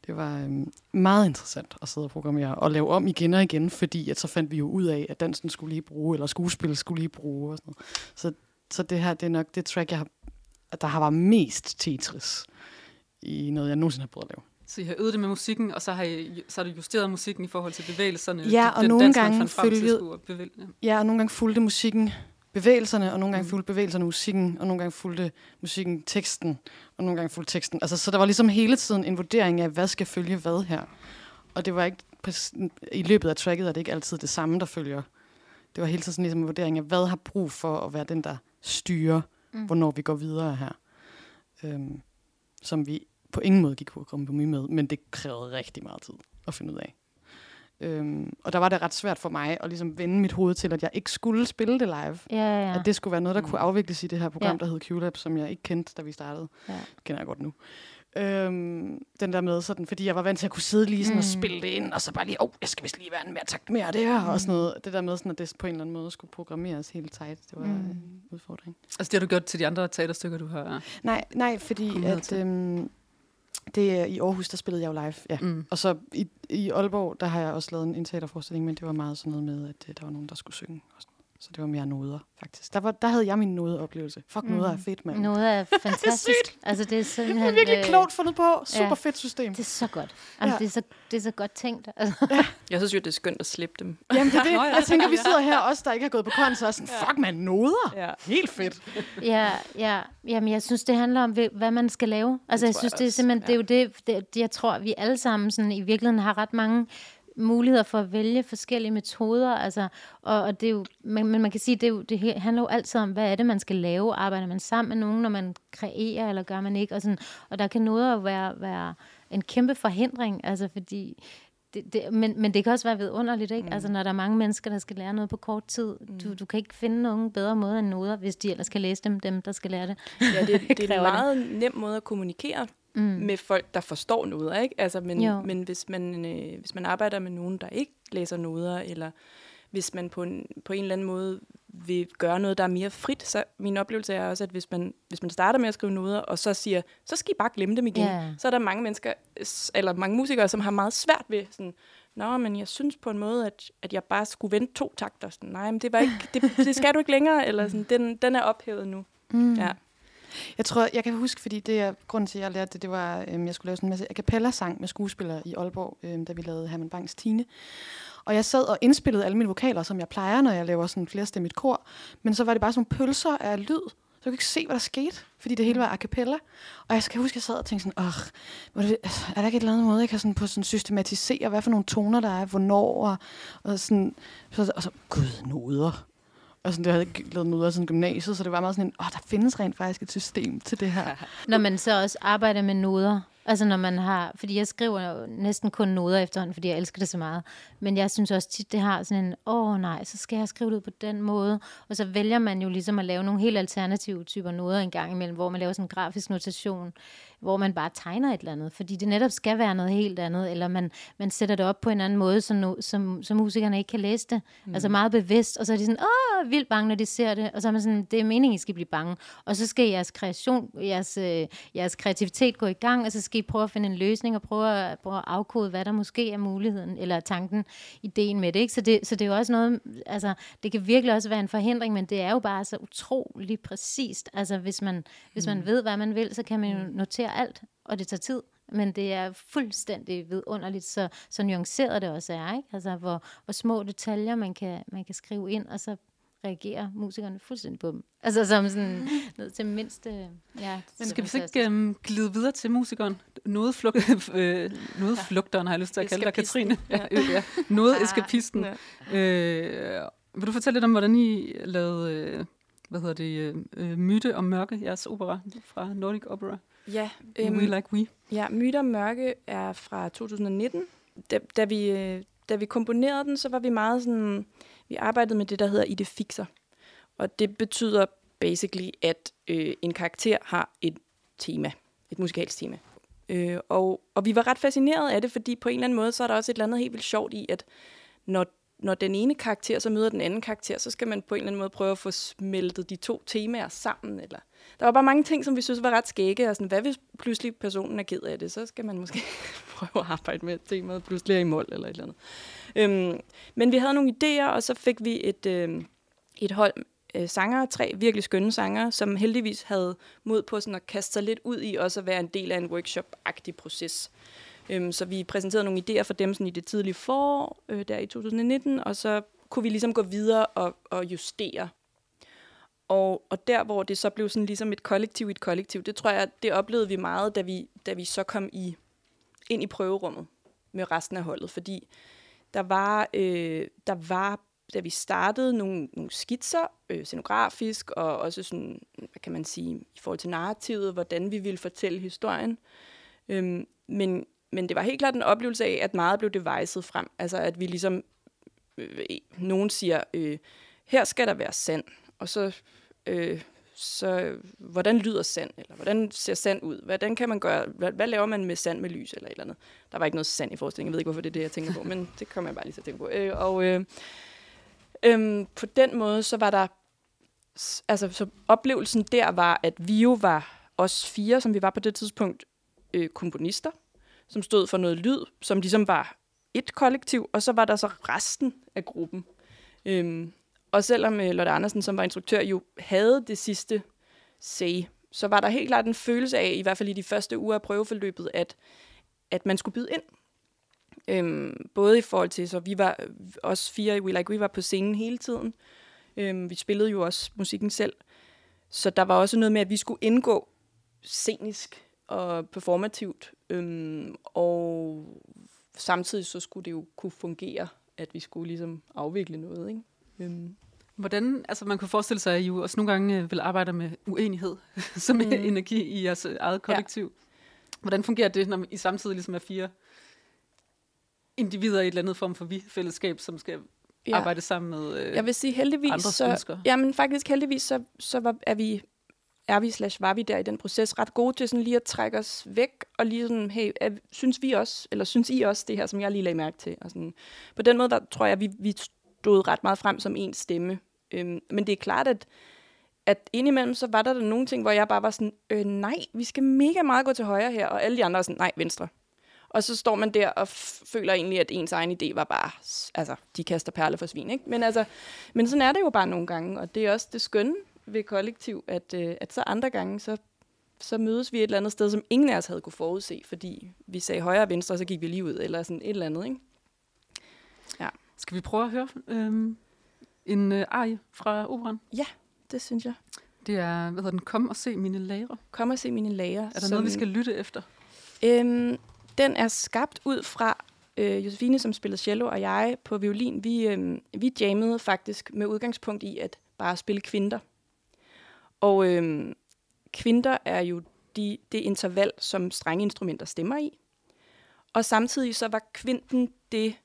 Det var øh, meget interessant at sidde og programmere, og lave om igen og igen, fordi at så fandt vi jo ud af, at dansen skulle lige bruge, eller skuespil skulle lige bruge, og sådan noget. Så, så det her, det er nok det track, jeg har, der har været mest Tetris i noget, jeg nogensinde har prøvet at lave. Så I har øvet det med musikken, og så har, I, så har du justeret musikken i forhold til bevægelserne? Ja, og den nogle gange følgede, ja, og nogle gange fulgte musikken bevægelserne, og nogle gange mm. fulgte bevægelserne musikken, og nogle gange fulgte musikken teksten, og nogle gange fulgte teksten. Altså, så der var ligesom hele tiden en vurdering af, hvad skal følge hvad her. Og det var ikke i løbet af tracket, er det ikke altid det samme, der følger. Det var hele tiden sådan ligesom en vurdering af, hvad har brug for at være den, der styrer, mm. hvornår vi går videre her. Øhm, som vi på ingen måde gik på kompromis med, men det krævede rigtig meget tid at finde ud af. Øhm, og der var det ret svært for mig at ligesom vende mit hoved til, at jeg ikke skulle spille det live. Ja, ja. At det skulle være noget, der kunne afvikles i det her program, ja. der hed QLab, som jeg ikke kendte, da vi startede. Ja. Det kender jeg godt nu. Øhm, den der med sådan, fordi jeg var vant til at kunne sidde lige sådan mm. og spille det ind, og så bare lige, åh, oh, jeg skal vist lige være en mere takt mere der, mm. og sådan noget. Det der med sådan, at det på en eller anden måde skulle programmeres helt tight, det var mm. en udfordring. Altså det har du gjort til de andre teaterstykker, du har Nej, nej fordi at, øhm, det er i Aarhus, der spillede jeg jo live, ja. Mm. Og så i, i Aalborg, der har jeg også lavet en, teaterforestilling, men det var meget sådan noget med, at øh, der var nogen, der skulle synge. Og sådan. Så det var mere noder, faktisk. Der, var, der havde jeg min nodeoplevelse. Fuck, mm. noder er fedt, mand. Noder er fantastisk. det er altså, det er simpelthen... Det er virkelig øh, klogt fundet på. Super ja. fedt system. Det er så godt. Altså, ja. det, er så, det er så godt tænkt. Altså. Ja. Jeg synes jo, det er skønt at slippe dem. Jamen, det er det. Jeg tænker, vi sidder her også, der ikke har gået på kons, og sådan, fuck, man, noder. Ja. Helt fedt. Ja, ja. Jamen, jeg synes, det handler om, hvad man skal lave. Altså, jeg synes, jeg det er simpelthen, ja. det er jo det, det, jeg tror, vi alle sammen sådan, i virkeligheden har ret mange muligheder for at vælge forskellige metoder, altså, og, og det er jo, men, men man kan sige, det, er jo, det handler jo altid om, hvad er det, man skal lave? Arbejder man sammen med nogen, når man kreerer, eller gør man ikke? Og, sådan, og der kan noget være, være en kæmpe forhindring, altså fordi det, det, men, men det kan også være vidunderligt, ikke? Mm. Altså, når der er mange mennesker, der skal lære noget på kort tid. Mm. Du, du kan ikke finde nogen bedre måde end noder, hvis de ellers kan læse dem, dem der skal lære det. Ja, det, det er en meget det. nem måde at kommunikere mm. med folk, der forstår noder, ikke? Altså, men, men hvis, man, øh, hvis man arbejder med nogen, der ikke læser noder, eller hvis man på en, på en eller anden måde vil gøre noget, der er mere frit, så min oplevelse er også, at hvis man, hvis man starter med at skrive noder, og så siger, så skal I bare glemme dem igen, yeah. så er der mange mennesker, eller mange musikere, som har meget svært ved sådan, Nå, men jeg synes på en måde, at, at jeg bare skulle vente to takter. Sådan, Nej, men det, var ikke, det, det skal du ikke længere, eller sådan, den, den er ophævet nu. Mm. Ja. Jeg tror, jeg kan huske, fordi det er grunden til, at jeg lærte det, det var, øhm, jeg skulle lave sådan en masse a cappella-sang med skuespillere i Aalborg, øhm, da vi lavede Herman Bangs Tine. Og jeg sad og indspillede alle mine vokaler, som jeg plejer, når jeg laver sådan flerstemmigt kor. Men så var det bare sådan pølser af lyd, Så jeg kunne ikke se, hvad der skete, fordi det hele var a cappella. Og jeg skal huske, at jeg sad og tænkte sådan, åh, det, altså, er der ikke et eller andet måde, jeg kan sådan på sådan systematisere, hvad for nogle toner der er, hvornår, og, og sådan, så, og så, gud, noder. Og sådan, det havde ikke lavet noder siden gymnasiet, så det var meget sådan en, åh, der findes rent faktisk et system til det her. Når man så også arbejder med noder, Altså når man har, fordi jeg skriver jo næsten kun noder efterhånden, fordi jeg elsker det så meget. Men jeg synes også tit, det har sådan en, åh oh, nej, så skal jeg skrive det på den måde. Og så vælger man jo ligesom at lave nogle helt alternative typer noder en gang imellem, hvor man laver sådan en grafisk notation, hvor man bare tegner et eller andet, fordi det netop skal være noget helt andet, eller man, man sætter det op på en anden måde, så, no, som, så musikerne ikke kan læse det. Mm. Altså meget bevidst, og så er de sådan, åh, vildt bange, når de ser det, og så er man sådan, det er meningen, I skal blive bange. Og så skal jeres kreation, jeres, øh, jeres kreativitet gå i gang, og så skal I prøve at finde en løsning, og prøve at, prøve at afkode, hvad der måske er muligheden, eller tanken, ideen med det. Ikke? Så, det så det er jo også noget, altså, det kan virkelig også være en forhindring, men det er jo bare så utrolig præcist. Altså, hvis man, hvis man mm. ved, hvad man vil, så kan man jo mm. notere alt, og det tager tid. Men det er fuldstændig vidunderligt, så, så nuanceret det også er. Ikke? Altså, hvor, hvor små detaljer man kan, man kan skrive ind, og så reagerer musikerne fuldstændig på dem. Altså som sådan ned til mindste... Ja, Men skal vi så ikke um, glide videre til musikeren? Noget, flug, øh, noget flugteren har jeg lyst til at kalde dig, Katrine. Ja, øh, ja. Noget ah, eskapisten. Ja. Øh, vil du fortælle lidt om, hvordan I lavede... Øh, hvad hedder det, øh, Myte om Mørke, jeres opera fra Nordic Opera. Ja. Øhm, we Like We. Ja, Myte om Mørke er fra 2019. Da, da, vi, øh, da vi komponerede den, så var vi meget sådan... Vi arbejdede med det, der hedder idefixer. Og det betyder basically, at øh, en karakter har et tema, et musikalsk tema. Øh, og, og vi var ret fascineret af det, fordi på en eller anden måde, så er der også et eller andet helt vildt sjovt i, at når når den ene karakter så møder den anden karakter, så skal man på en eller anden måde prøve at få smeltet de to temaer sammen. Eller der var bare mange ting, som vi synes var ret skægge. Og sådan, hvad hvis pludselig personen er ked af det? Så skal man måske prøve at arbejde med temaet pludselig er i mål eller et eller andet. Øhm, men vi havde nogle idéer, og så fik vi et, øh, et hold øh, sangere, tre virkelig skønne sangere, som heldigvis havde mod på sådan at kaste sig lidt ud i også at være en del af en workshop-agtig proces. Øhm, så vi præsenterede nogle idéer for dem sådan i det tidlige forår, øh, der i 2019, og så kunne vi ligesom gå videre og, og justere. Og, og der, hvor det så blev sådan ligesom et kollektiv i et kollektiv, det tror jeg, det oplevede vi meget, da vi, da vi så kom i, ind i prøverummet med resten af holdet, fordi der var, øh, der var da vi startede, nogle, nogle skitser, øh, scenografisk, og også sådan, hvad kan man sige, i forhold til narrativet, hvordan vi ville fortælle historien. Øhm, men men det var helt klart en oplevelse af, at meget blev devicet frem. Altså at vi ligesom, øh, nogen siger, øh, her skal der være sand, og så, øh, så hvordan lyder sand, eller hvordan ser sand ud? Hvordan kan man gøre, hvad, hvad laver man med sand med lys, eller et eller andet? Der var ikke noget sand i forestillingen, jeg ved ikke, hvorfor det er det, jeg tænker på, men det kommer jeg bare lige til at tænke på. Øh, og øh, øh, på den måde, så var der, altså så oplevelsen der var, at vi jo var os fire, som vi var på det tidspunkt, øh, komponister, som stod for noget lyd, som ligesom var et kollektiv, og så var der så resten af gruppen. Øhm, og selvom øh, Lotte Andersen, som var instruktør, jo havde det sidste say, så var der helt klart en følelse af, i hvert fald i de første uger af prøveforløbet, at, at man skulle byde ind. Øhm, både i forhold til, så vi var, os fire i We Like We var på scenen hele tiden. Øhm, vi spillede jo også musikken selv. Så der var også noget med, at vi skulle indgå scenisk og performativt. Øhm, og samtidig så skulle det jo kunne fungere, at vi skulle ligesom afvikle noget. Ikke? Øhm. Hvordan, altså man kunne forestille sig, at I jo også nogle gange øh, vil arbejde med uenighed som mm. energi i jeres eget kollektiv. Ja. Hvordan fungerer det, når I samtidig ligesom er fire individer i et eller andet form for vi-fællesskab, som skal ja. arbejde sammen med øh, Jeg vil sige heldigvis, så, ja, men faktisk heldigvis, så, så var, er vi er vi slash var vi der i den proces ret gode til sådan lige at trække os væk, og lige sådan, hey, er, synes vi også, eller synes I også det her, som jeg lige lagde mærke til? Og sådan. På den måde, der tror jeg, vi, vi stod ret meget frem som en stemme. Øhm, men det er klart, at, at indimellem, så var der, der nogle ting, hvor jeg bare var sådan, øh, nej, vi skal mega meget gå til højre her, og alle de andre er sådan, nej, venstre. Og så står man der og føler egentlig, at ens egen idé var bare, altså, de kaster perle for svin, ikke? Men, altså, men sådan er det jo bare nogle gange, og det er også det skønne ved kollektiv, at, øh, at så andre gange, så, så mødes vi et eller andet sted, som ingen af os havde kunne forudse, fordi vi sagde højre og venstre, og så gik vi lige ud, eller sådan et eller andet, ikke? Skal vi prøve at høre øh, en øh, arie fra operan? Ja, det synes jeg. Det er, hvad hedder den, Kom og se mine lager. Kom og se mine lager. Er der som, noget, vi skal lytte efter? Øhm, den er skabt ud fra øh, Josefine, som spillede cello, og jeg på violin. Vi, øh, vi jammede faktisk med udgangspunkt i at bare spille kvinder. Og øh, kvinder er jo de, det interval, som strenge instrumenter stemmer i. Og samtidig så var kvinden det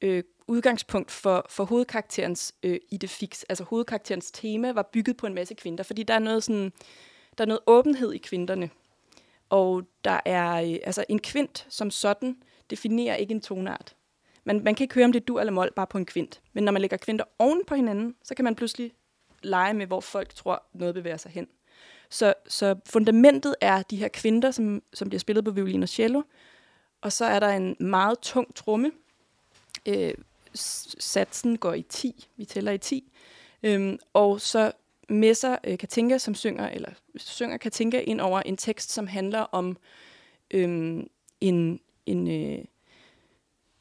øh, udgangspunkt for, for hovedkarakterens øh, idefix. Altså hovedkarakterens tema var bygget på en masse kvinder, fordi der er noget, sådan, der er noget åbenhed i kvinderne. Og der er, øh, altså en kvint som sådan, definerer ikke en tonart. Man, man kan ikke høre, om det er du eller mol bare på en kvint. Men når man lægger kvinter oven på hinanden, så kan man pludselig lege med, hvor folk tror, noget bevæger sig hen. Så, så fundamentet er de her kvinter, som, som bliver spillet på violin og cello. Og så er der en meget tung tromme. Øh, satsen går i 10. Vi tæller i 10. Øhm, og så messer øh, Katinka, som synger, eller synger Katinka ind over en tekst, som handler om øhm, en, en øh,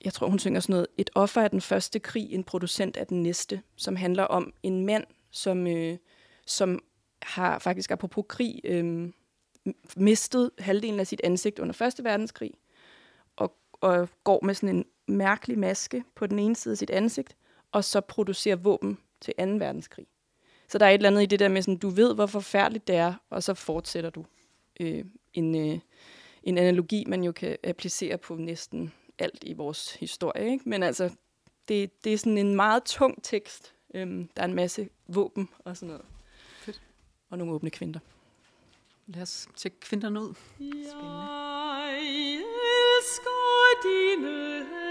jeg tror hun synger sådan noget, et offer af den første krig, en producent af den næste, som handler om en mand, som, øh, som har faktisk apropos krig, øh, mistet halvdelen af sit ansigt under Første Verdenskrig, og, og går med sådan en mærkelig maske på den ene side af sit ansigt, og så producerer våben til 2. verdenskrig. Så der er et eller andet i det der med, sådan, du ved, hvor forfærdeligt det er, og så fortsætter du øh, en, øh, en analogi, man jo kan applicere på næsten alt i vores historie. Ikke? Men altså, det, det er sådan en meget tung tekst. Øhm, der er en masse våben og sådan noget. Fedt. Og nogle åbne kvinder. Lad os tjekke kvinderne ud. Spændende. Jeg elsker dine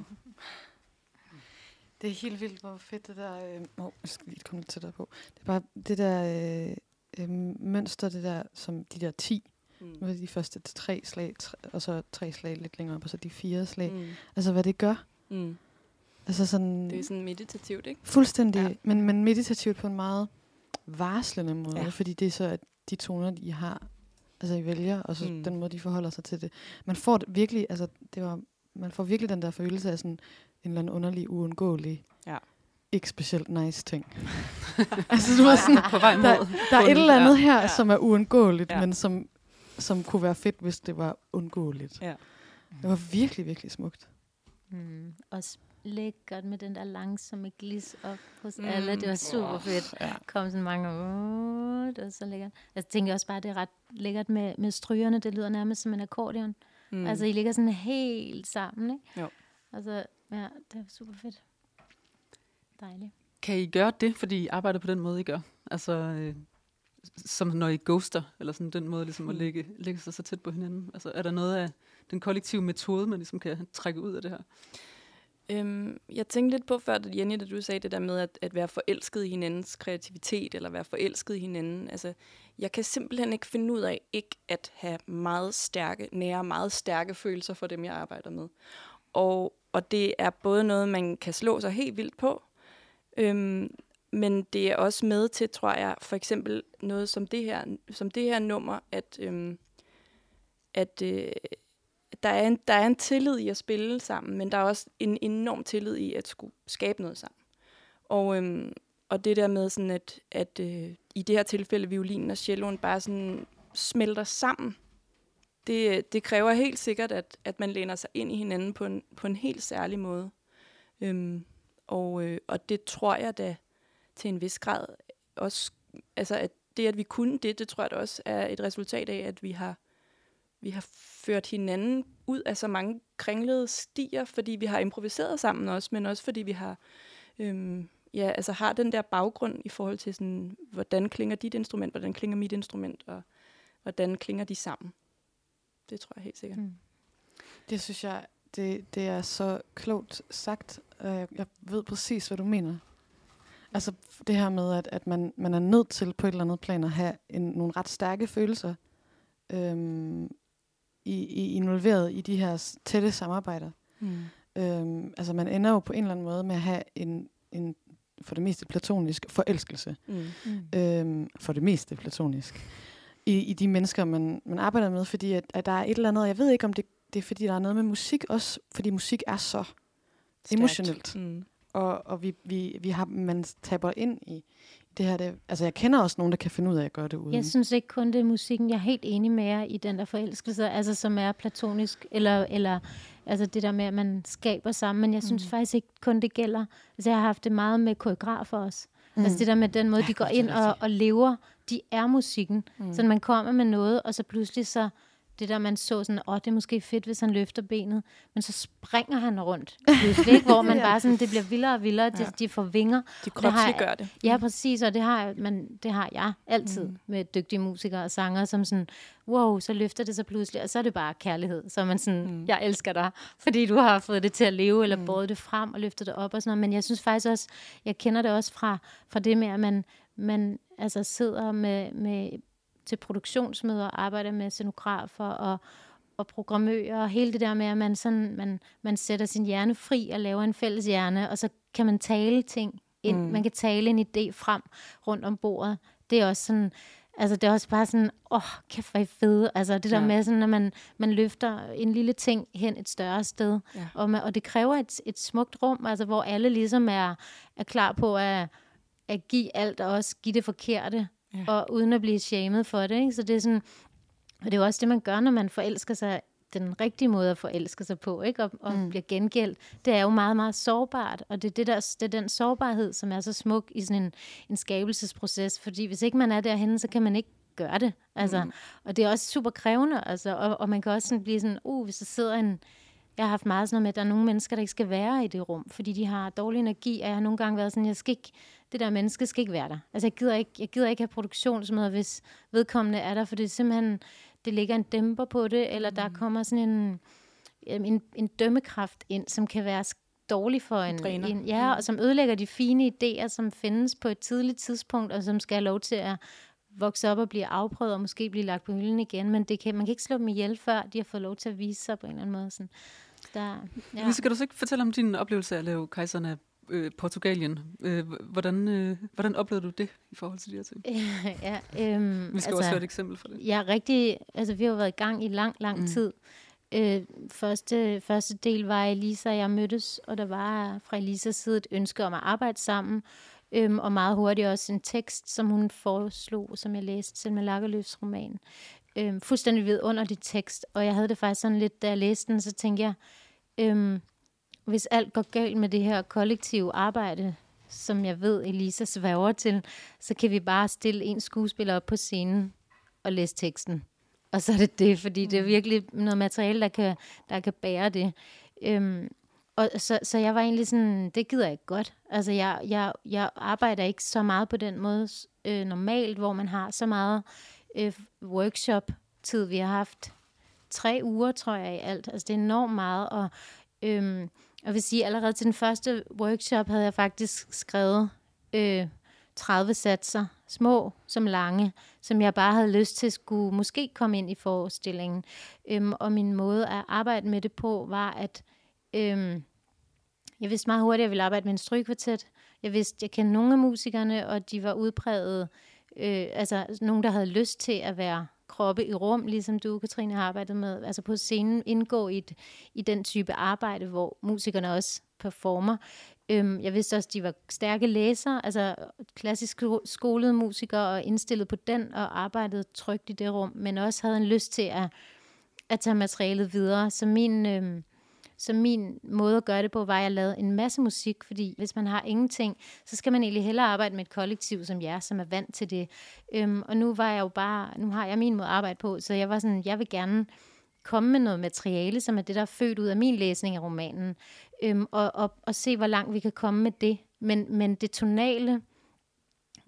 Wow. Det er helt vildt, hvor fedt det der... Øh, oh, jeg skal lige komme lidt tættere på. Det er bare det der øh, øh, mønster, det der, som de der 10, mm. med de første tre slag, tre, og så tre slag lidt længere op, og så de fire slag. Mm. Altså, hvad det gør. Mm. Altså sådan... Det er sådan meditativt, ikke? Fuldstændig, ja. men, men meditativt på en meget varslende måde, ja. fordi det er så, at de toner, de har, altså I vælger, og så mm. den måde, de forholder sig til det. Man får det virkelig, altså det var, man får virkelig den der følelse af sådan en eller anden underlig, uundgåelig, ja. ikke specielt nice ting. altså du var sådan, på vej mod der, der er et eller andet her, ja. som er uundgåeligt, ja. men som, som kunne være fedt, hvis det var undgåeligt. Ja. Det var virkelig, virkelig smukt. Mm. Også lækkert med den der langsomme glis op hos mm. alle. Det var super oh, fedt. Ja. Kom sådan mange, uh, det var så lækkert. Jeg tænker også bare, at det er ret lækkert med, med strygerne. Det lyder nærmest som en akkordeon. Mm. Altså, I ligger sådan helt sammen, ikke? Jo. Altså, ja, det er super fedt. Dejligt. Kan I gøre det, fordi I arbejder på den måde, I gør? Altså, øh, som når I ghoster, eller sådan den måde ligesom at mm. lægge, lægge sig så tæt på hinanden. Altså, er der noget af den kollektive metode, man ligesom kan trække ud af det her? Øhm, jeg tænkte lidt på før, at Jenny, da du sagde det der med at, at være forelsket i hinandens kreativitet, eller være forelsket i hinanden. Altså, jeg kan simpelthen ikke finde ud af ikke at have meget stærke, nære, meget stærke følelser for dem, jeg arbejder med. Og, og det er både noget, man kan slå sig helt vildt på, øhm, men det er også med til, tror jeg, for eksempel noget som det her, som det her nummer, at, øhm, at øh, der er, en, der er en tillid i at spille sammen, men der er også en enorm tillid i at skulle skabe noget sammen. Og, øhm, og det der med sådan, at, at øh, i det her tilfælde violinen og celloen bare sådan smelter sammen, det, det kræver helt sikkert, at, at man læner sig ind i hinanden på en, på en helt særlig måde. Øhm, og, øh, og det tror jeg da til en vis grad også, altså at det, at vi kunne det, det tror jeg da også er et resultat af, at vi har vi har ført hinanden ud af så mange kringlede stier, fordi vi har improviseret sammen også, men også fordi vi har, øhm, ja, altså har den der baggrund i forhold til, sådan, hvordan klinger dit instrument, hvordan klinger mit instrument, og hvordan klinger de sammen. Det tror jeg helt sikkert. Mm. Det synes jeg, det, det er så klogt sagt. Jeg ved præcis, hvad du mener. Altså det her med, at, at man, man er nødt til på et eller andet plan at have en, nogle ret stærke følelser, øhm, i, i involveret i de her tætte samarbejder. Mm. Øhm, altså man ender jo på en eller anden måde med at have en, en for det meste platonisk forelskelse. Mm. Mm. Øhm, for det meste platonisk. I, i de mennesker, man, man arbejder med, fordi at, at der er et eller andet, jeg ved ikke om det, det er fordi, der er noget med musik også, fordi musik er så Stærkt. emotionelt. Mm. Og, og vi, vi, vi har, man taber ind i, det her, det, altså jeg kender også nogen, der kan finde ud af at gøre det uden. Jeg synes ikke kun det er musikken. Jeg er helt enig med jer i den der forelskelse, altså som er platonisk, eller, eller altså det der med, at man skaber sammen. Men jeg synes mm. faktisk ikke kun det gælder. Altså jeg har haft det meget med koreografer også. Mm. Altså det der med den måde, de går ind og, og lever, de er musikken. Mm. Så man kommer med noget, og så pludselig så det der, man så sådan, åh, det er måske fedt, hvis han løfter benet, men så springer han rundt, væk, hvor man bare sådan, det bliver vildere og vildere, ja. de, de får vinger. De kropsligt gør det. Ja, præcis, og det har, man, det har jeg altid mm. med dygtige musikere og sanger, som sådan, wow, så løfter det så pludselig, og så er det bare kærlighed. Så er man sådan, mm. jeg elsker dig, fordi du har fået det til at leve, eller mm. båret det frem og løftet det op og sådan noget. Men jeg synes faktisk også, jeg kender det også fra, fra det med, at man, man altså sidder med, med til produktionsmøder og arbejder med scenografer og, og programmører, og hele det der med, at man, sådan, man, man sætter sin hjerne fri og laver en fælles hjerne, og så kan man tale ting ind. Mm. Man kan tale en idé frem rundt om bordet. Det er også sådan, altså det er også bare sådan, åh, oh, kæft, hvor fede. Altså det der ja. med, sådan, når man, man løfter en lille ting hen et større sted, ja. og, man, og det kræver et, et smukt rum, altså hvor alle ligesom er, er klar på at, at give alt, og også give det forkerte, ja. og uden at blive shamed for det. Ikke? Så det er sådan, og det er jo også det, man gør, når man forelsker sig den rigtige måde at forelske sig på, ikke? Og, og mm. bliver gengældt, det er jo meget, meget sårbart. Og det er, det, der, det er den sårbarhed, som er så smuk i sådan en, en skabelsesproces. Fordi hvis ikke man er derhenne, så kan man ikke gøre det. Altså, mm. Og det er også super krævende. Altså, og, og man kan også sådan blive sådan, uh, hvis der sidder en... Jeg har haft meget sådan noget med, at der er nogle mennesker, der ikke skal være i det rum, fordi de har dårlig energi, og jeg har nogle gange været sådan, jeg skal ikke det der menneske skal ikke være der. Altså, jeg gider ikke, jeg gider ikke have produktionsmøder, hvis vedkommende er der, for det er simpelthen, det ligger en dæmper på det, eller der mm. kommer sådan en, en, en dømmekraft ind, som kan være dårlig for en, Dræner. en ja, og som ødelægger de fine idéer, som findes på et tidligt tidspunkt, og som skal have lov til at vokse op og blive afprøvet, og måske blive lagt på hylden igen, men det kan, man kan ikke slå dem ihjel, før de har fået lov til at vise sig på en eller anden måde. Sådan. Der, Ja. Lise, kan du så ikke fortælle om din oplevelse af at lave kejseren af øh, Portugalien? Øh, hvordan, øh, hvordan oplevede du det i forhold til de her ting? ja, øhm, Vi skal altså, også høre et eksempel for det. Ja, rigtig. Altså, vi har jo været i gang i lang, lang Mm. mm. tid. Øh, første, første del var Elisa og jeg mødtes, og der var fra Elisas side et ønske om at arbejde sammen. Øhm, og meget hurtigt også en tekst, som hun foreslog, som jeg læste, Selma Lagerløfs roman. Øhm, fuldstændig vidunderlig tekst, og jeg havde det faktisk sådan lidt, da jeg læste den, så tænkte jeg, øhm, hvis alt går galt med det her kollektive arbejde, som jeg ved, Elisa sværger til, så kan vi bare stille en skuespiller op på scenen og læse teksten. Og så er det det, fordi det er virkelig noget materiale, der kan, der kan bære det. Øhm, og så, så jeg var egentlig sådan, det gider jeg ikke godt. Altså, jeg, jeg, jeg arbejder ikke så meget på den måde øh, normalt, hvor man har så meget øh, workshop-tid. Vi har haft tre uger, tror jeg, i alt. Altså, det er enormt meget. Og øhm, jeg vil sige, allerede til den første workshop havde jeg faktisk skrevet øh, 30 satser, små som lange, som jeg bare havde lyst til skulle måske komme ind i forestillingen. Øhm, og min måde at arbejde med det på var, at øhm, jeg vidste meget hurtigt, at jeg ville arbejde med en strygkvartet. Jeg vidste, jeg kendte nogle af musikerne, og de var udpræget, øh, altså nogen, der havde lyst til at være kroppe i rum, ligesom du, Katrine, har arbejdet med, altså på scenen, indgå i, et, i den type arbejde, hvor musikerne også performer. Øhm, jeg vidste også, at de var stærke læsere, altså klassisk skolede musikere, og indstillet på den, og arbejdede trygt i det rum, men også havde en lyst til at, at tage materialet videre. Så min, øhm, så min måde at gøre det på, var, at jeg lavede en masse musik, fordi hvis man har ingenting, så skal man egentlig hellere arbejde med et kollektiv som jer, som er vant til det. Øhm, og nu var jeg jo bare, nu har jeg min måde at arbejde på, så jeg var sådan, jeg vil gerne komme med noget materiale, som er det, der er født ud af min læsning af romanen, øhm, og, og, og se, hvor langt vi kan komme med det. Men, men det tonale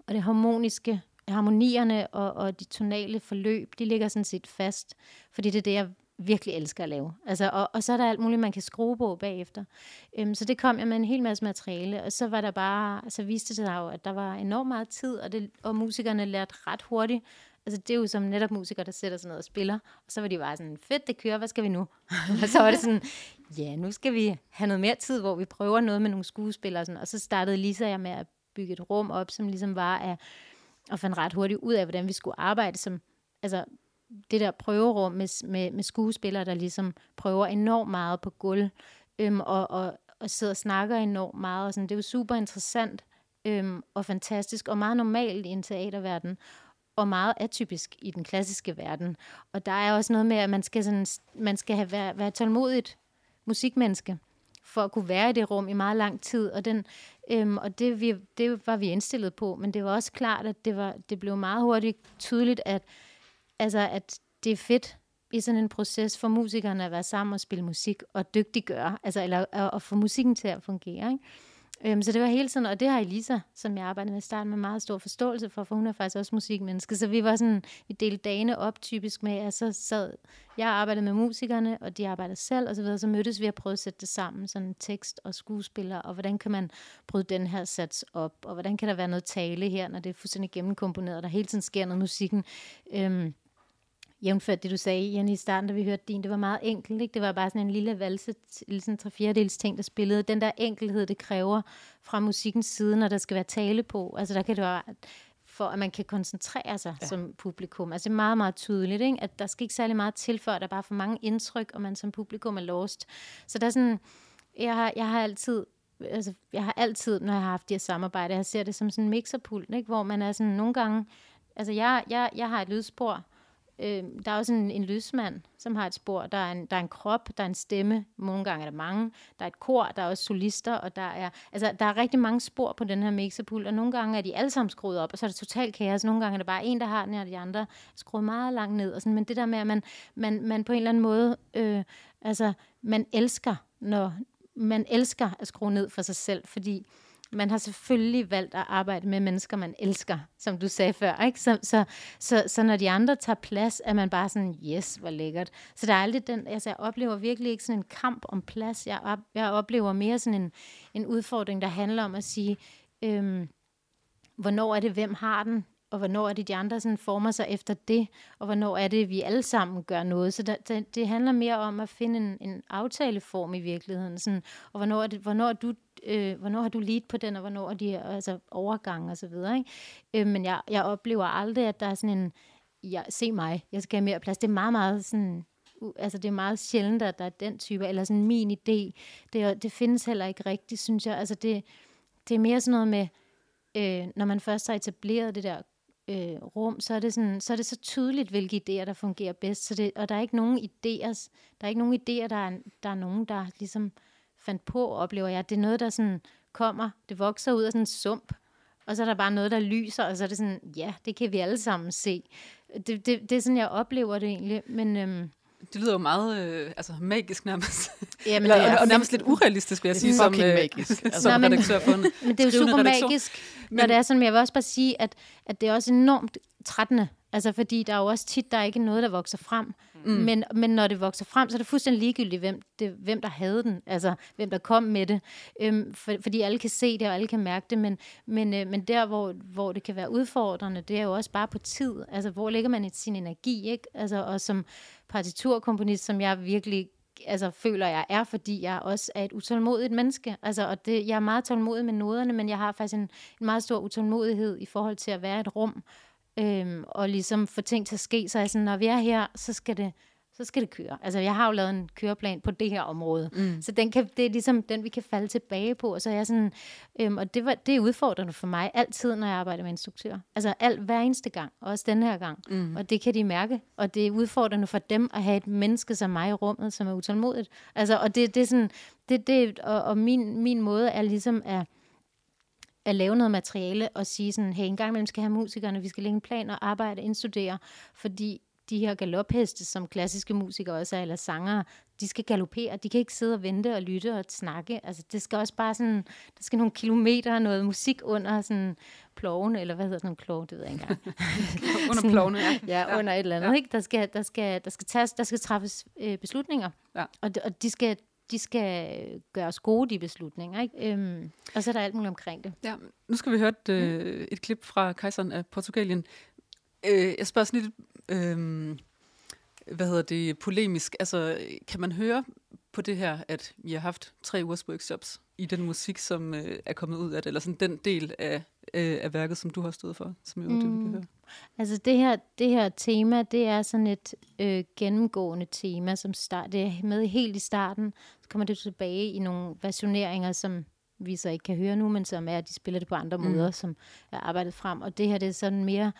og det harmoniske, harmonierne og, og de tonale forløb, de ligger sådan set fast, fordi det er det, jeg virkelig elsker at lave. Altså, og, og så er der alt muligt, man kan skrue på bagefter. Øhm, så det kom jeg med en hel masse materiale, og så var der bare, så viste det sig jo, at der var enormt meget tid, og, det, og musikerne lærte ret hurtigt. Altså det er jo som netop musikere, der sætter sig ned og spiller, og så var de bare sådan, fedt, det kører, hvad skal vi nu? og så var det sådan, ja, nu skal vi have noget mere tid, hvor vi prøver noget med nogle skuespillere, og, sådan, og så startede Lisa jeg med at bygge et rum op, som ligesom var af, og fandt ret hurtigt ud af, hvordan vi skulle arbejde som, altså det der prøverum med, med, med skuespillere, der ligesom prøver enormt meget på gulv, øhm, og, og, og sidder og snakker enormt meget. Og sådan. Det er jo super interessant øhm, og fantastisk, og meget normalt i en teaterverden, og meget atypisk i den klassiske verden. Og der er også noget med, at man skal, sådan, man skal have, være, være tålmodigt musikmenneske, for at kunne være i det rum i meget lang tid. Og, den, øhm, og det, vi, det var vi indstillet på, men det var også klart, at det, var, det blev meget hurtigt tydeligt, at altså, at det er fedt i sådan en proces for musikerne at være sammen og spille musik og dygtiggøre, altså, eller at, at få musikken til at fungere. Ikke? Øhm, så det var hele sådan, og det har Elisa, som jeg arbejdede med i starten, med meget stor forståelse for, for hun er faktisk også musikmenneske. Så vi var sådan, vi delte dagene op typisk med, at så sad, jeg arbejdede med musikerne, og de arbejdede selv, og så videre. Så mødtes vi og prøvede at sætte det sammen, sådan tekst og skuespiller, og hvordan kan man bryde den her sats op, og hvordan kan der være noget tale her, når det er fuldstændig gennemkomponeret, og der hele tiden sker noget musikken. Øhm, jævnført det, du sagde, Jenny, i starten, da vi hørte din, det var meget enkelt, ikke? Det var bare sådan en lille valse, sådan tre fjerdedels ting, der spillede. Den der enkelhed, det kræver fra musikkens side, når der skal være tale på. Altså, der kan det være, for at man kan koncentrere sig ja. som publikum. Altså, det er meget, meget tydeligt, ikke? At der skal ikke særlig meget til, før der er bare for mange indtryk, og man som publikum er lost. Så der er sådan, jeg har, jeg har altid altså, jeg har altid, når jeg har haft de her samarbejder, jeg ser det som sådan en mixerpult, ikke? hvor man er sådan nogle gange, altså jeg, jeg, jeg har et lydspor, Øh, der er også en, en lysmand, som har et spor. Der er en, der er en krop, der er en stemme. Nogle gange er der mange. Der er et kor, der er også solister, og der er, altså, der er rigtig mange spor på den her mixerpult, og nogle gange er de alle sammen skruet op, og så er det totalt kaos. Nogle gange er det bare en, der har den, og de andre er skruet meget langt ned. Og sådan. Men det der med, at man, man, man på en eller anden måde, øh, altså, man elsker, når man elsker at skrue ned for sig selv, fordi man har selvfølgelig valgt at arbejde med mennesker, man elsker, som du sagde før. Ikke? Så, så, så, så når de andre tager plads, er man bare sådan, yes, hvor lækkert. Så der er aldrig den, altså jeg oplever virkelig ikke sådan en kamp om plads. Jeg, op, jeg oplever mere sådan en, en udfordring, der handler om at sige, øhm, hvornår er det, hvem har den? Og hvornår er det, de andre sådan former sig efter det, og hvornår er det, vi alle sammen gør noget. Så der, det, det handler mere om at finde en, en aftaleform i virkeligheden, sådan, og hvornår, er det, hvornår, er du, øh, hvornår har du lead på den, og hvornår er de altså, overgang og så videre. Ikke? Øh, men jeg, jeg oplever aldrig, at der er sådan en, ja, se mig, jeg skal have mere plads. Det er meget, meget sådan, altså det er meget sjældent, at der er den type, eller sådan min idé. Det, det findes heller ikke rigtigt, synes jeg. Altså det, det er mere sådan noget med, øh, når man først har etableret det der øh, rum, så er, det sådan, så er det så tydeligt, hvilke idéer, der fungerer bedst. Så det, og der er ikke nogen idéer, der er ikke nogen idéer, der er, der er nogen, der ligesom fandt på, oplever jeg. Det er noget, der sådan kommer, det vokser ud af sådan en sump, og så er der bare noget, der lyser, og så er det sådan, ja, det kan vi alle sammen se. Det, det, det er sådan, jeg oplever det egentlig. Men, øhm, det lyder jo meget øh, altså, magisk nærmest. Jamen, Eller, det er, og nærmest lidt urealistisk, vil jeg sige, som, øh, magisk. Altså, som Nå, men- redaktør på en Men det er jo super redaktion. magisk, når det er sådan, men jeg vil også bare sige, at, at det er også enormt trættende. Altså, fordi der er jo også tit, der er ikke noget, der vokser frem. Mm. Men, men når det vokser frem, så er det fuldstændig ligegyldigt, hvem, det, hvem der havde den. Altså, hvem der kom med det. Øhm, for, fordi alle kan se det, og alle kan mærke det. Men, men, øh, men der, hvor, hvor det kan være udfordrende, det er jo også bare på tid. Altså, hvor lægger man et- sin energi, ikke? Altså, og som partiturkomponist, som jeg virkelig altså, føler, jeg er, fordi jeg også er et utålmodigt menneske. Altså, og det, jeg er meget tålmodig med noderne, men jeg har faktisk en, en meget stor utålmodighed i forhold til at være i et rum, øhm, og ligesom få ting til at ske. Så er jeg sådan, når vi er her, så skal det, så skal det køre. Altså, jeg har jo lavet en køreplan på det her område. Mm. Så den kan, det er ligesom den, vi kan falde tilbage på. Og så er jeg sådan, øhm, og det, var, det er udfordrende for mig altid, når jeg arbejder med instruktører. Altså alt hver eneste gang, også den her gang. Mm. Og det kan de mærke. Og det er udfordrende for dem at have et menneske som mig i rummet, som er utålmodigt. Altså, og det, det er sådan, det, det, og, og min, min måde er ligesom at, at lave noget materiale og sige sådan, hey, en gang imellem skal have musikerne, vi skal lægge en plan og arbejde, indstudere, fordi de her galopheste, som klassiske musikere også er, eller sangere, de skal galopere, de kan ikke sidde og vente og lytte og snakke, altså det skal også bare sådan, der skal nogle kilometer, noget musik under sådan ploven, eller hvad hedder sådan en plov, det ved jeg ikke engang. Under plovene, ja. Ja, under et eller andet, ja. ikke? Der skal, der skal, der skal, tages, der skal træffes øh, beslutninger, Ja. og, de- og de skal de skal gøres gode, de beslutninger. Ikke? Øhm, og så er der alt muligt omkring det. Ja, nu skal vi høre et, øh, et klip fra kejseren af Portugalien. Øh, jeg spørger sådan lidt, øh, hvad hedder det, polemisk. Altså, kan man høre på det her, at I har haft tre ugers workshops i den musik, som øh, er kommet ud af det, eller sådan den del af, øh, af værket, som du har stået for, som jo er det, vi kan høre. Altså det her, det her tema, det er sådan et øh, gennemgående tema, som start, det er med helt i starten. Så kommer det tilbage i nogle versioneringer, som vi så ikke kan høre nu, men som er, at de spiller det på andre mm. måder, som er arbejdet frem. Og det her, det er sådan mere,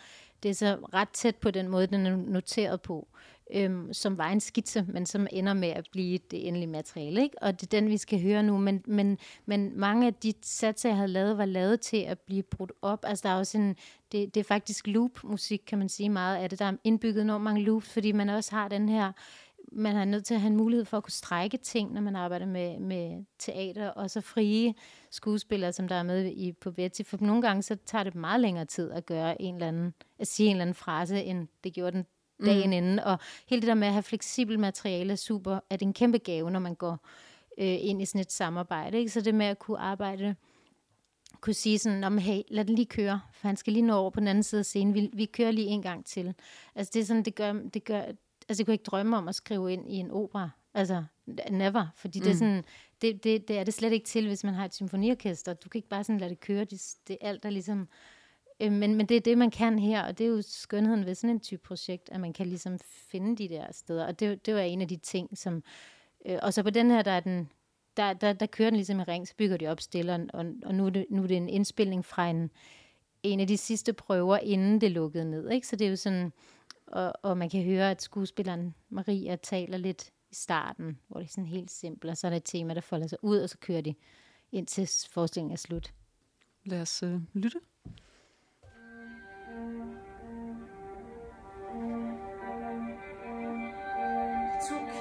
det er så ret tæt på den måde, den er noteret på, øhm, som var en skitse, men som ender med at blive det endelige materiale. Ikke? Og det er den, vi skal høre nu. Men, men, men mange af de satser, jeg havde lavet, var lavet til at blive brudt op. Altså der er også en, det, det er faktisk loop-musik, kan man sige meget af det. Der er indbygget enormt mange loops, fordi man også har den her man er nødt til at have en mulighed for at kunne strække ting, når man arbejder med, med teater, og så frie skuespillere, som der er med i, på Betty. For nogle gange, så tager det meget længere tid at gøre en eller anden, at sige en eller anden frase, end det gjorde den dagen mm. inden. Og hele det der med at have fleksibelt materiale er super, er det en kæmpe gave, når man går øh, ind i sådan et samarbejde. Ikke? Så det med at kunne arbejde kunne sige sådan, om hey, lad den lige køre, for han skal lige nå over på den anden side af scenen. Vi, vi kører lige en gang til. Altså det er sådan, det gør, det gør, altså jeg kunne ikke drømme om at skrive ind i en opera. Altså, never. Fordi mm. det, er sådan, det, det, det er det slet ikke til, hvis man har et symfoniorkester. Du kan ikke bare sådan lade det køre. Det, det er alt, der ligesom... Øh, men, men det er det, man kan her, og det er jo skønheden ved sådan en type projekt, at man kan ligesom finde de der steder. Og det, det var en af de ting, som... Øh, og så på den her, der er den... Der, der, der kører den ligesom i ring, så bygger de op stille, og, og, nu, er det, nu er det en indspilning fra en, en af de sidste prøver, inden det lukkede ned. Ikke? Så det er jo sådan og, og man kan høre, at skuespilleren Maria taler lidt i starten, hvor det er sådan helt simpelt, og så er der et tema, der folder sig ud, og så kører de ind til forestillingen er slut. Lad os øh, lytte.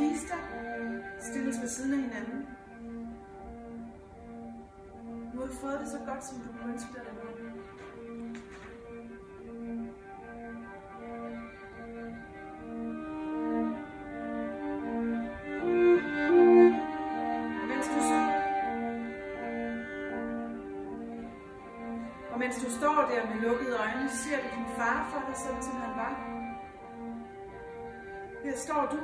Kister øh, stilles ved siden af hinanden. Du fået det så godt, som du kunne ønske dig det nu? Du, og mens du står der med lukkede øjne, ser du din far for dig, sådan som han var. Her står du,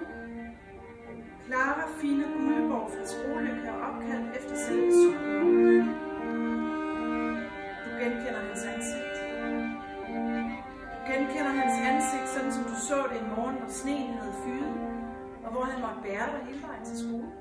Clara Fine Gulleborg fra Skoløk er opkaldt efter selve solen. Du genkender hans ansigt. Du genkender hans ansigt, sådan som du så det en morgen, hvor sneen havde fyret, og hvor han måtte bære dig hele vejen til skole.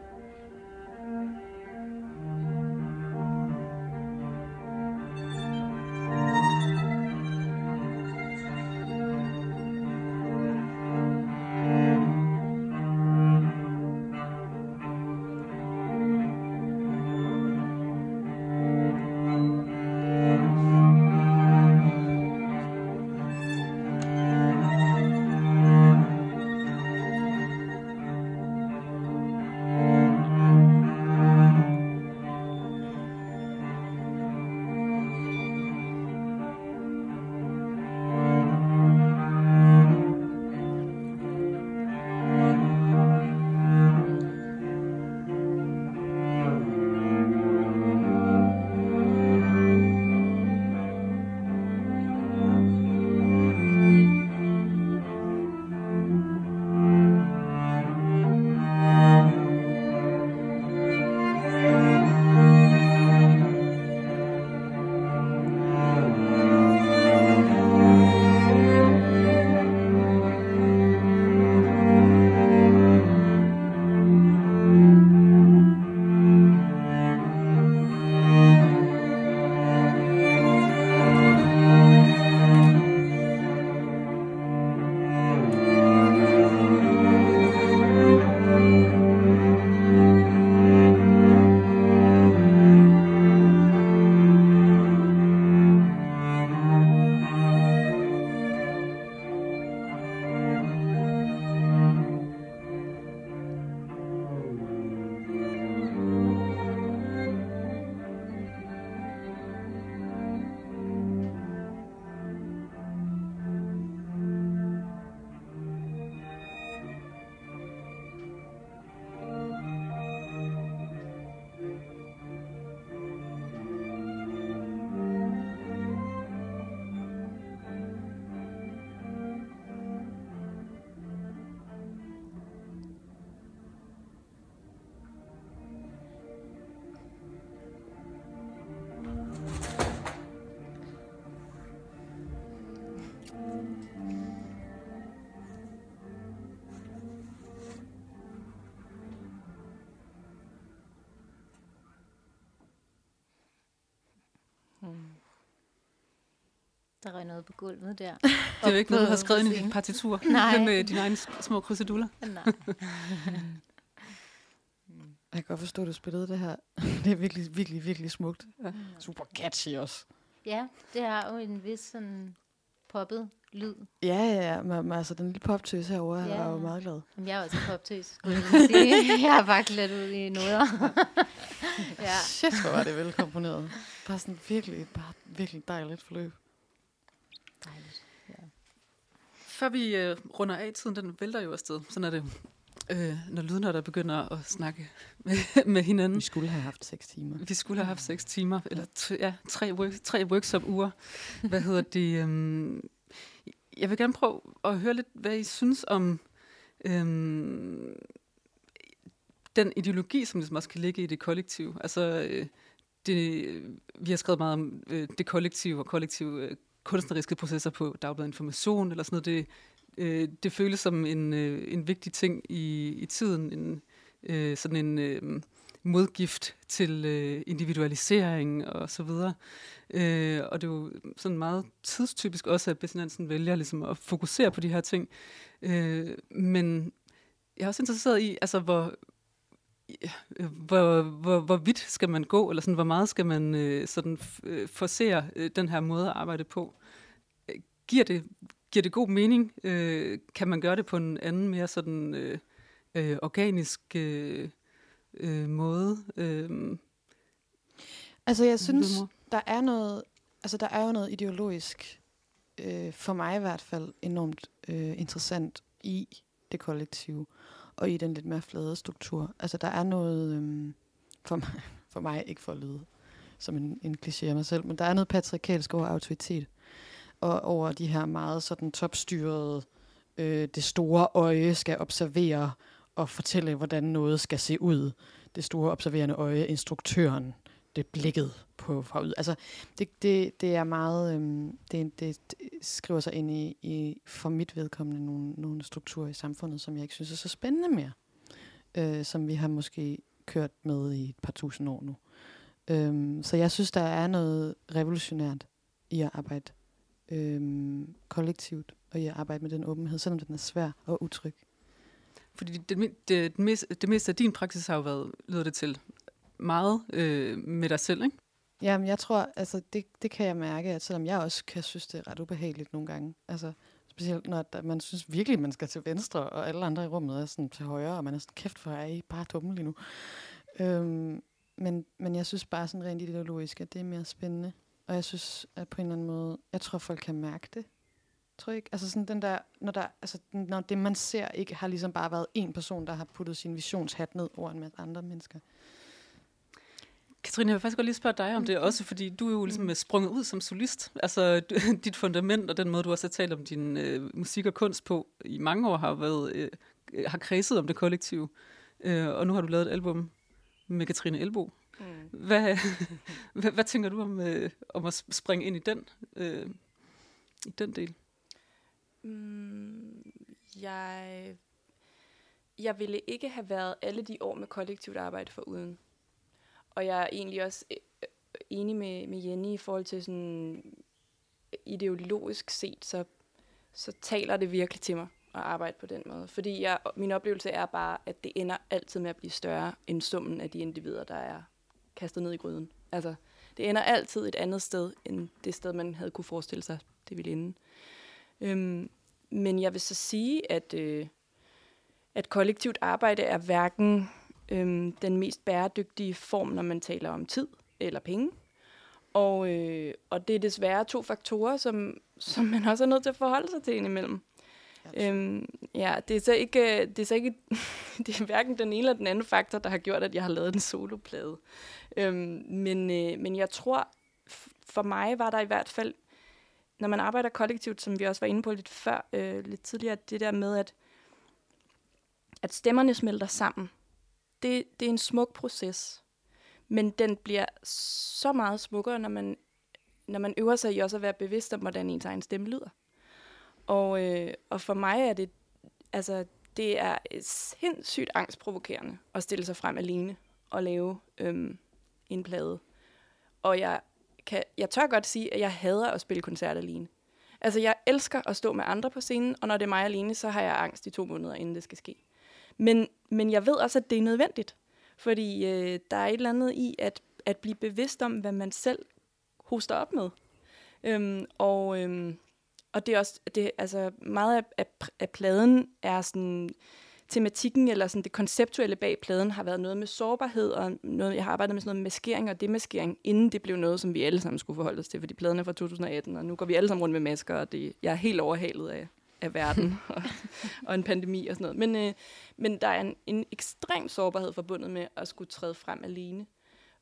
Der røg noget på gulvet der. Det er jo ikke noget, du har skrevet i din partitur Nej. med dine egne små kruseduller. Nej. Jeg kan godt forstå, at du spillede det her. Det er virkelig, virkelig, virkelig smukt. Ja. Super catchy også. Ja, det har jo en vis sådan poppet lyd. Ja, ja, ja. Men, men altså, den lille poptøs herovre, Ja. er jo meget glad. Jamen, jeg er også poptøs, skulle jeg sige. Jeg har bare klædt ud i noder. ja. Shit, hvor var det velkomponeret. Bare sådan virkelig, bare virkelig dejligt forløb. Dejligt. Før vi øh, runder af, tiden den vælter jo afsted. Sådan er det øh, når lydnørder begynder at snakke med, med hinanden. Vi skulle have haft seks timer. Vi skulle have haft seks timer, eller t- ja, tre, work, tre workshop-uger. Hvad hedder det? Øhm, jeg vil gerne prøve at høre lidt, hvad I synes om øhm, den ideologi, som ligesom også kan ligge i det kollektiv. Altså, øh, det, vi har skrevet meget om øh, det kollektive og kollektive øh, kunstneriske processer på Dagbladet Information, eller sådan noget. Det, øh, det føles som en, øh, en vigtig ting i, i tiden, en, øh, sådan en... Øh, modgift til øh, individualisering og så videre. Øh, og det er jo sådan meget tidstypisk også, at Bessinansen vælger ligesom at fokusere på de her ting. Øh, men jeg er også interesseret i, altså hvor, hvor, hvor, hvor vidt skal man gå, eller sådan, hvor meget skal man øh, sådan øh, forsere øh, den her måde at arbejde på. Øh, Giver det, giver det god mening? Øh, kan man gøre det på en anden, mere sådan øh, øh, organisk øh, øh, måde? Øh, Altså, jeg synes, der er noget, altså, der er jo noget ideologisk, øh, for mig i hvert fald, enormt øh, interessant i det kollektive, og i den lidt mere flade struktur. Altså, der er noget, øhm, for, mig, for mig, ikke for at lyde som en, en kliché af mig selv, men der er noget patriarkalsk over autoritet, og over de her meget sådan topstyrede, øh, det store øje skal observere og fortælle, hvordan noget skal se ud. Det store observerende øje, instruktøren, løfte blikket på fra ud. Altså, det, det, det er meget, øhm, det, det, det skriver sig ind i, i, for mit vedkommende, nogle, nogle strukturer i samfundet, som jeg ikke synes er så spændende mere. Øh, som vi har måske kørt med i et par tusind år nu. Øhm, så jeg synes, der er noget revolutionært i at arbejde øhm, kollektivt, og i at arbejde med den åbenhed, selvom den er svær og utryg. Fordi det, det, det, mest, det meste af din praksis har jo været, lyder det til, meget øh, med dig selv, ikke? Jamen, jeg tror, altså, det, det kan jeg mærke, at selvom jeg også kan synes, det er ret ubehageligt nogle gange. Altså, specielt når der, man synes virkelig, man skal til venstre, og alle andre i rummet er sådan til højre, og man er sådan, kæft for, er I bare dumme lige nu? Øhm, men, men jeg synes bare sådan rent ideologisk, at det er mere spændende. Og jeg synes, at på en eller anden måde, jeg tror, folk kan mærke det. Tror jeg ikke? Altså sådan den der, når, der, altså, når det, man ser, ikke har ligesom bare været en person, der har puttet sin visionshat ned over en masse andre mennesker. Katrine, jeg vil faktisk godt lige spørge dig om det også, fordi du er jo ligesom mm. sprunget ud som solist. Altså, dit fundament og den måde, du også har talt om din øh, musik og kunst på i mange år, har været øh, har kredset om det kollektive. Øh, og nu har du lavet et album med Katrine Elbo. Mm. Hvad, hvad, hvad tænker du om, øh, om at springe ind i den, øh, i den del? Mm, jeg, jeg ville ikke have været alle de år med kollektivt arbejde for uden. Og jeg er egentlig også øh, øh, enig med, med Jenny i forhold til sådan ideologisk set, så, så taler det virkelig til mig at arbejde på den måde. Fordi jeg, min oplevelse er bare, at det ender altid med at blive større end summen af de individer, der er kastet ned i gryden. Altså, det ender altid et andet sted, end det sted, man havde kunne forestille sig, det ville ende. Øhm, men jeg vil så sige, at, øh, at kollektivt arbejde er hverken øhm, den mest bæredygtige form, når man taler om tid eller penge. Og, øh, og det er desværre to faktorer, som, som man også er nødt til at forholde sig til indimellem. Øhm, ja, det er så ikke, det er så ikke, det er hverken den ene eller den anden faktor, der har gjort, at jeg har lavet en soloplade. Øhm, men, øh, men jeg tror, for mig var der i hvert fald, når man arbejder kollektivt, som vi også var inde på lidt før, øh, lidt tidligere, det der med, at, at stemmerne smelter sammen det, det er en smuk proces. Men den bliver så meget smukkere, når man, når man øver sig i også at være bevidst om, hvordan ens egen stemme lyder. Og, øh, og for mig er det, altså, det er sindssygt angstprovokerende at stille sig frem alene og lave øhm, en plade. Og jeg, kan, jeg tør godt sige, at jeg hader at spille koncert alene. Altså, jeg elsker at stå med andre på scenen, og når det er mig alene, så har jeg angst i to måneder, inden det skal ske. Men, men jeg ved også, at det er nødvendigt. Fordi øh, der er et eller andet i at, at blive bevidst om, hvad man selv hoster op med. Øhm, og, øhm, og det er også, det, altså meget af, af, af pladen er sådan, tematikken eller sådan det konceptuelle bag pladen har været noget med sårbarhed, og noget, jeg har arbejdet med sådan noget maskering og demaskering, inden det blev noget, som vi alle sammen skulle forholde os til, fordi pladen er fra 2018, og nu går vi alle sammen rundt med masker, og det, jeg er helt overhalet af, af verden og, og en pandemi og sådan noget. Men, øh, men der er en, en ekstrem sårbarhed forbundet med at skulle træde frem alene.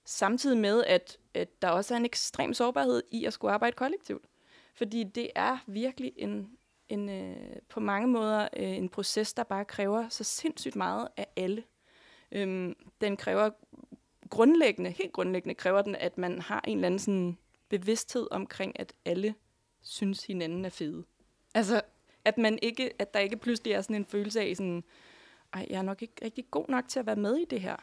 Samtidig med, at, at der også er en ekstrem sårbarhed i at skulle arbejde kollektivt. Fordi det er virkelig en, en øh, på mange måder øh, en proces, der bare kræver så sindssygt meget af alle. Øhm, den kræver grundlæggende, helt grundlæggende kræver den, at man har en eller anden sådan bevidsthed omkring, at alle synes hinanden er fede. Altså, at, man ikke, at der ikke pludselig er sådan en følelse af sådan, ej, jeg er nok ikke rigtig god nok til at være med i det her.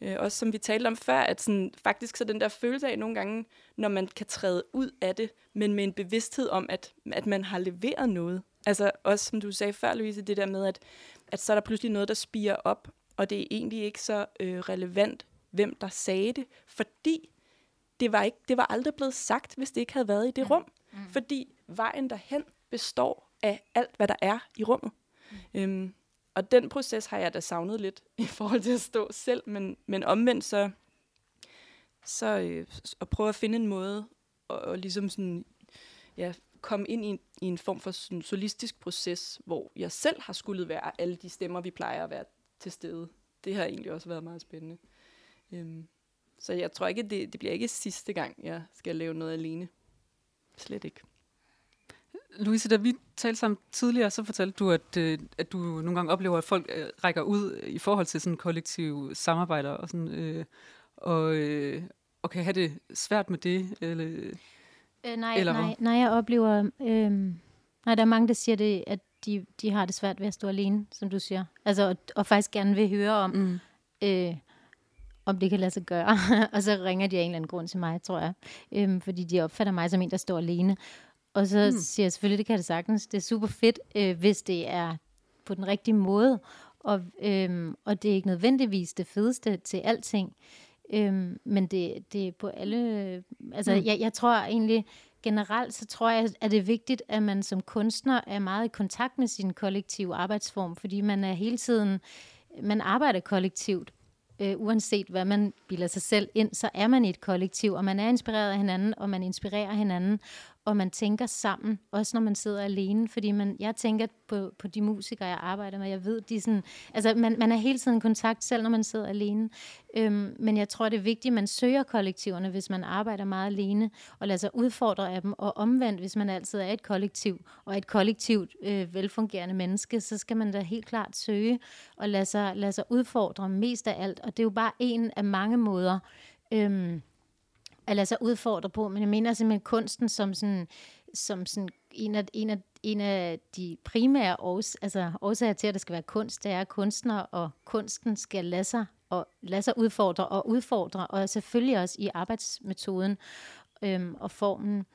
Øh, også som vi talte om før, at sådan, faktisk så den der følelse af nogle gange, når man kan træde ud af det, men med en bevidsthed om, at, at man har leveret noget. Altså også som du sagde før, Louise, det der med, at, at så er der pludselig noget, der spiger op, og det er egentlig ikke så øh, relevant, hvem der sagde det, fordi det var, ikke, det var aldrig blevet sagt, hvis det ikke havde været i det rum. Mm. Fordi vejen derhen består af alt, hvad der er i rummet. Mm. Øhm, og den proces har jeg da savnet lidt i forhold til at stå selv, men, men omvendt så, så øh, at prøve at finde en måde og, og ligesom sådan, ja, komme ind i en, i en form for sådan solistisk proces, hvor jeg selv har skulle være alle de stemmer, vi plejer at være til stede. Det har egentlig også været meget spændende. Øhm, så jeg tror ikke, det, det bliver ikke sidste gang, jeg skal lave noget alene. Slet ikke. Louise, da vi talte sammen tidligere, så fortalte du, at, øh, at du nogle gange oplever, at folk øh, rækker ud i forhold til sådan kollektive samarbejder og sådan, øh, og, øh, og kan have det svært med det. Eller, øh, nej, eller nej, nej, jeg oplever... Øh, nej, der er mange, der siger det, at de, de har det svært ved at stå alene, som du siger. Altså, og, og faktisk gerne vil høre om, mm. øh, om det kan lade sig gøre. og så ringer de af en eller anden grund til mig, tror jeg. Øh, fordi de opfatter mig som en, der står alene. Og så mm. siger jeg selvfølgelig, det kan det sagtens. Det er super fedt, øh, hvis det er på den rigtige måde. Og, øh, og det er ikke nødvendigvis det fedeste til alting. Øhm, men det, det er på alle... Altså, mm. jeg, jeg tror egentlig, generelt, så tror jeg, at det er vigtigt, at man som kunstner er meget i kontakt med sin kollektive arbejdsform, fordi man er hele tiden... Man arbejder kollektivt, øh, uanset hvad man bilder sig selv ind, så er man i et kollektiv, og man er inspireret af hinanden, og man inspirerer hinanden, og man tænker sammen, også når man sidder alene, fordi man, jeg tænker på, på de musikere, jeg arbejder med, jeg ved, de sådan, altså man, man er hele tiden i kontakt, selv når man sidder alene, øhm, men jeg tror, det er vigtigt, at man søger kollektiverne, hvis man arbejder meget alene, og lader sig udfordre af dem, og omvendt, hvis man altid er et kollektiv, og et kollektivt øh, velfungerende menneske, så skal man da helt klart søge, og lade sig, lade sig udfordre mest af alt, og det er jo bare en af mange måder, øhm, at lade sig udfordre på, men jeg mener simpelthen kunsten som sådan, som sådan en, af, en, af, en af de primære års, altså årsager til, at det skal være kunst, det er, at kunstner og kunsten skal lade sig, og lade sig udfordre og udfordre, og selvfølgelig også i arbejdsmetoden øhm, og formen.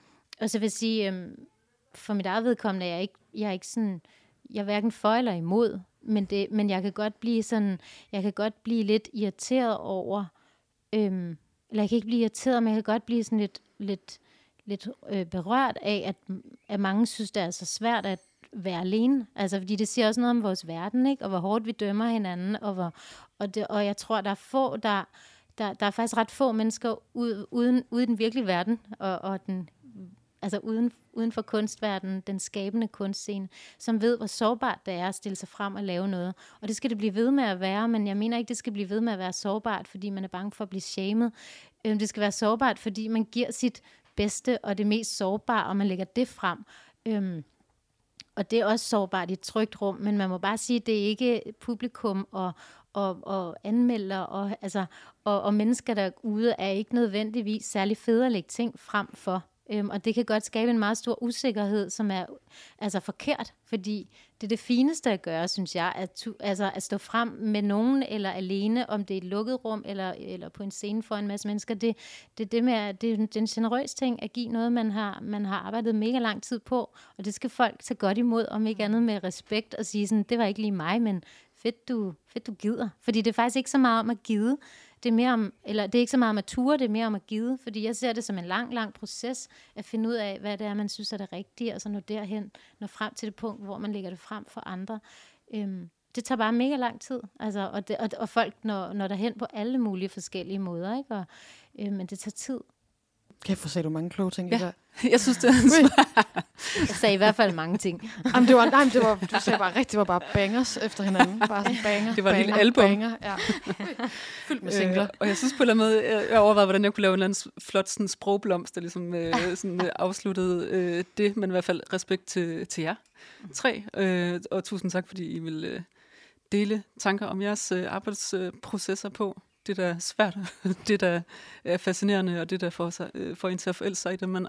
Og så vil jeg sige, øhm, for mit eget vedkommende, jeg er ikke, jeg er ikke sådan, jeg er hverken for eller imod, men, det, men jeg kan godt blive sådan, jeg kan godt blive lidt irriteret over, øhm, eller jeg kan ikke blive irriteret, men jeg kan godt blive sådan lidt, lidt, lidt øh, berørt af, at, at mange synes, det er så svært at være alene. Altså, fordi det siger også noget om vores verden, ikke? Og hvor hårdt vi dømmer hinanden, og, hvor, og, det, og jeg tror, der er få, der, der, der er faktisk ret få mennesker ude, uden, uden den virkelige verden, og, og den altså uden, uden for kunstverdenen, den skabende kunstscene, som ved, hvor sårbart det er at stille sig frem og lave noget. Og det skal det blive ved med at være, men jeg mener ikke, det skal blive ved med at være sårbart, fordi man er bange for at blive shamed. Øhm, det skal være sårbart, fordi man giver sit bedste og det mest sårbare, og man lægger det frem. Øhm, og det er også sårbart i et trygt rum, men man må bare sige, at det er ikke publikum og, og, og anmelder og, altså, og, og mennesker derude er ikke nødvendigvis særlig fede at lægge ting frem for. Øhm, og det kan godt skabe en meget stor usikkerhed, som er altså forkert, fordi det er det fineste at gøre, synes jeg, at, tu, altså at stå frem med nogen eller alene, om det er et lukket rum eller, eller på en scene for en masse mennesker. Det, det, det, med, det er den generøs ting at give noget, man har, man har arbejdet mega lang tid på, og det skal folk tage godt imod, om ikke andet med respekt og sige sådan, det var ikke lige mig, men fedt du, fedt du gider. Fordi det er faktisk ikke så meget om at give, det er mere om, eller det er ikke så meget om at ture, det er mere om at give, fordi jeg ser det som en lang, lang proces at finde ud af, hvad det er, man synes er det rigtige, og så nå derhen, nå frem til det punkt, hvor man lægger det frem for andre. Øhm, det tager bare mega lang tid, altså, og, det, og, og folk når, når derhen på alle mulige forskellige måder, ikke? Og, øh, men det tager tid. Kan jeg sagde du mange kloge ting ja. i dag? Jeg synes, det er Jeg sagde i hvert fald mange ting. Jamen, det var, nej, det var, du sagde bare rigtigt, det var bare bangers efter hinanden. Bare sådan banger, Det var et banger, lille album. Banger, ja. Fyldt med singler. Øh, og jeg synes på en eller anden måde, jeg, overvejede, hvordan jeg kunne lave en eller anden flot sådan, sprogblomst, der ligesom øh, sådan, øh, afsluttede øh, det, men i hvert fald respekt til, til jer tre. Øh, og tusind tak, fordi I vil øh, dele tanker om jeres øh, arbejdsprocesser på. Det, der er svært, det, der er fascinerende, og det, der får, sig, øh, får en til at forælde sig i det, man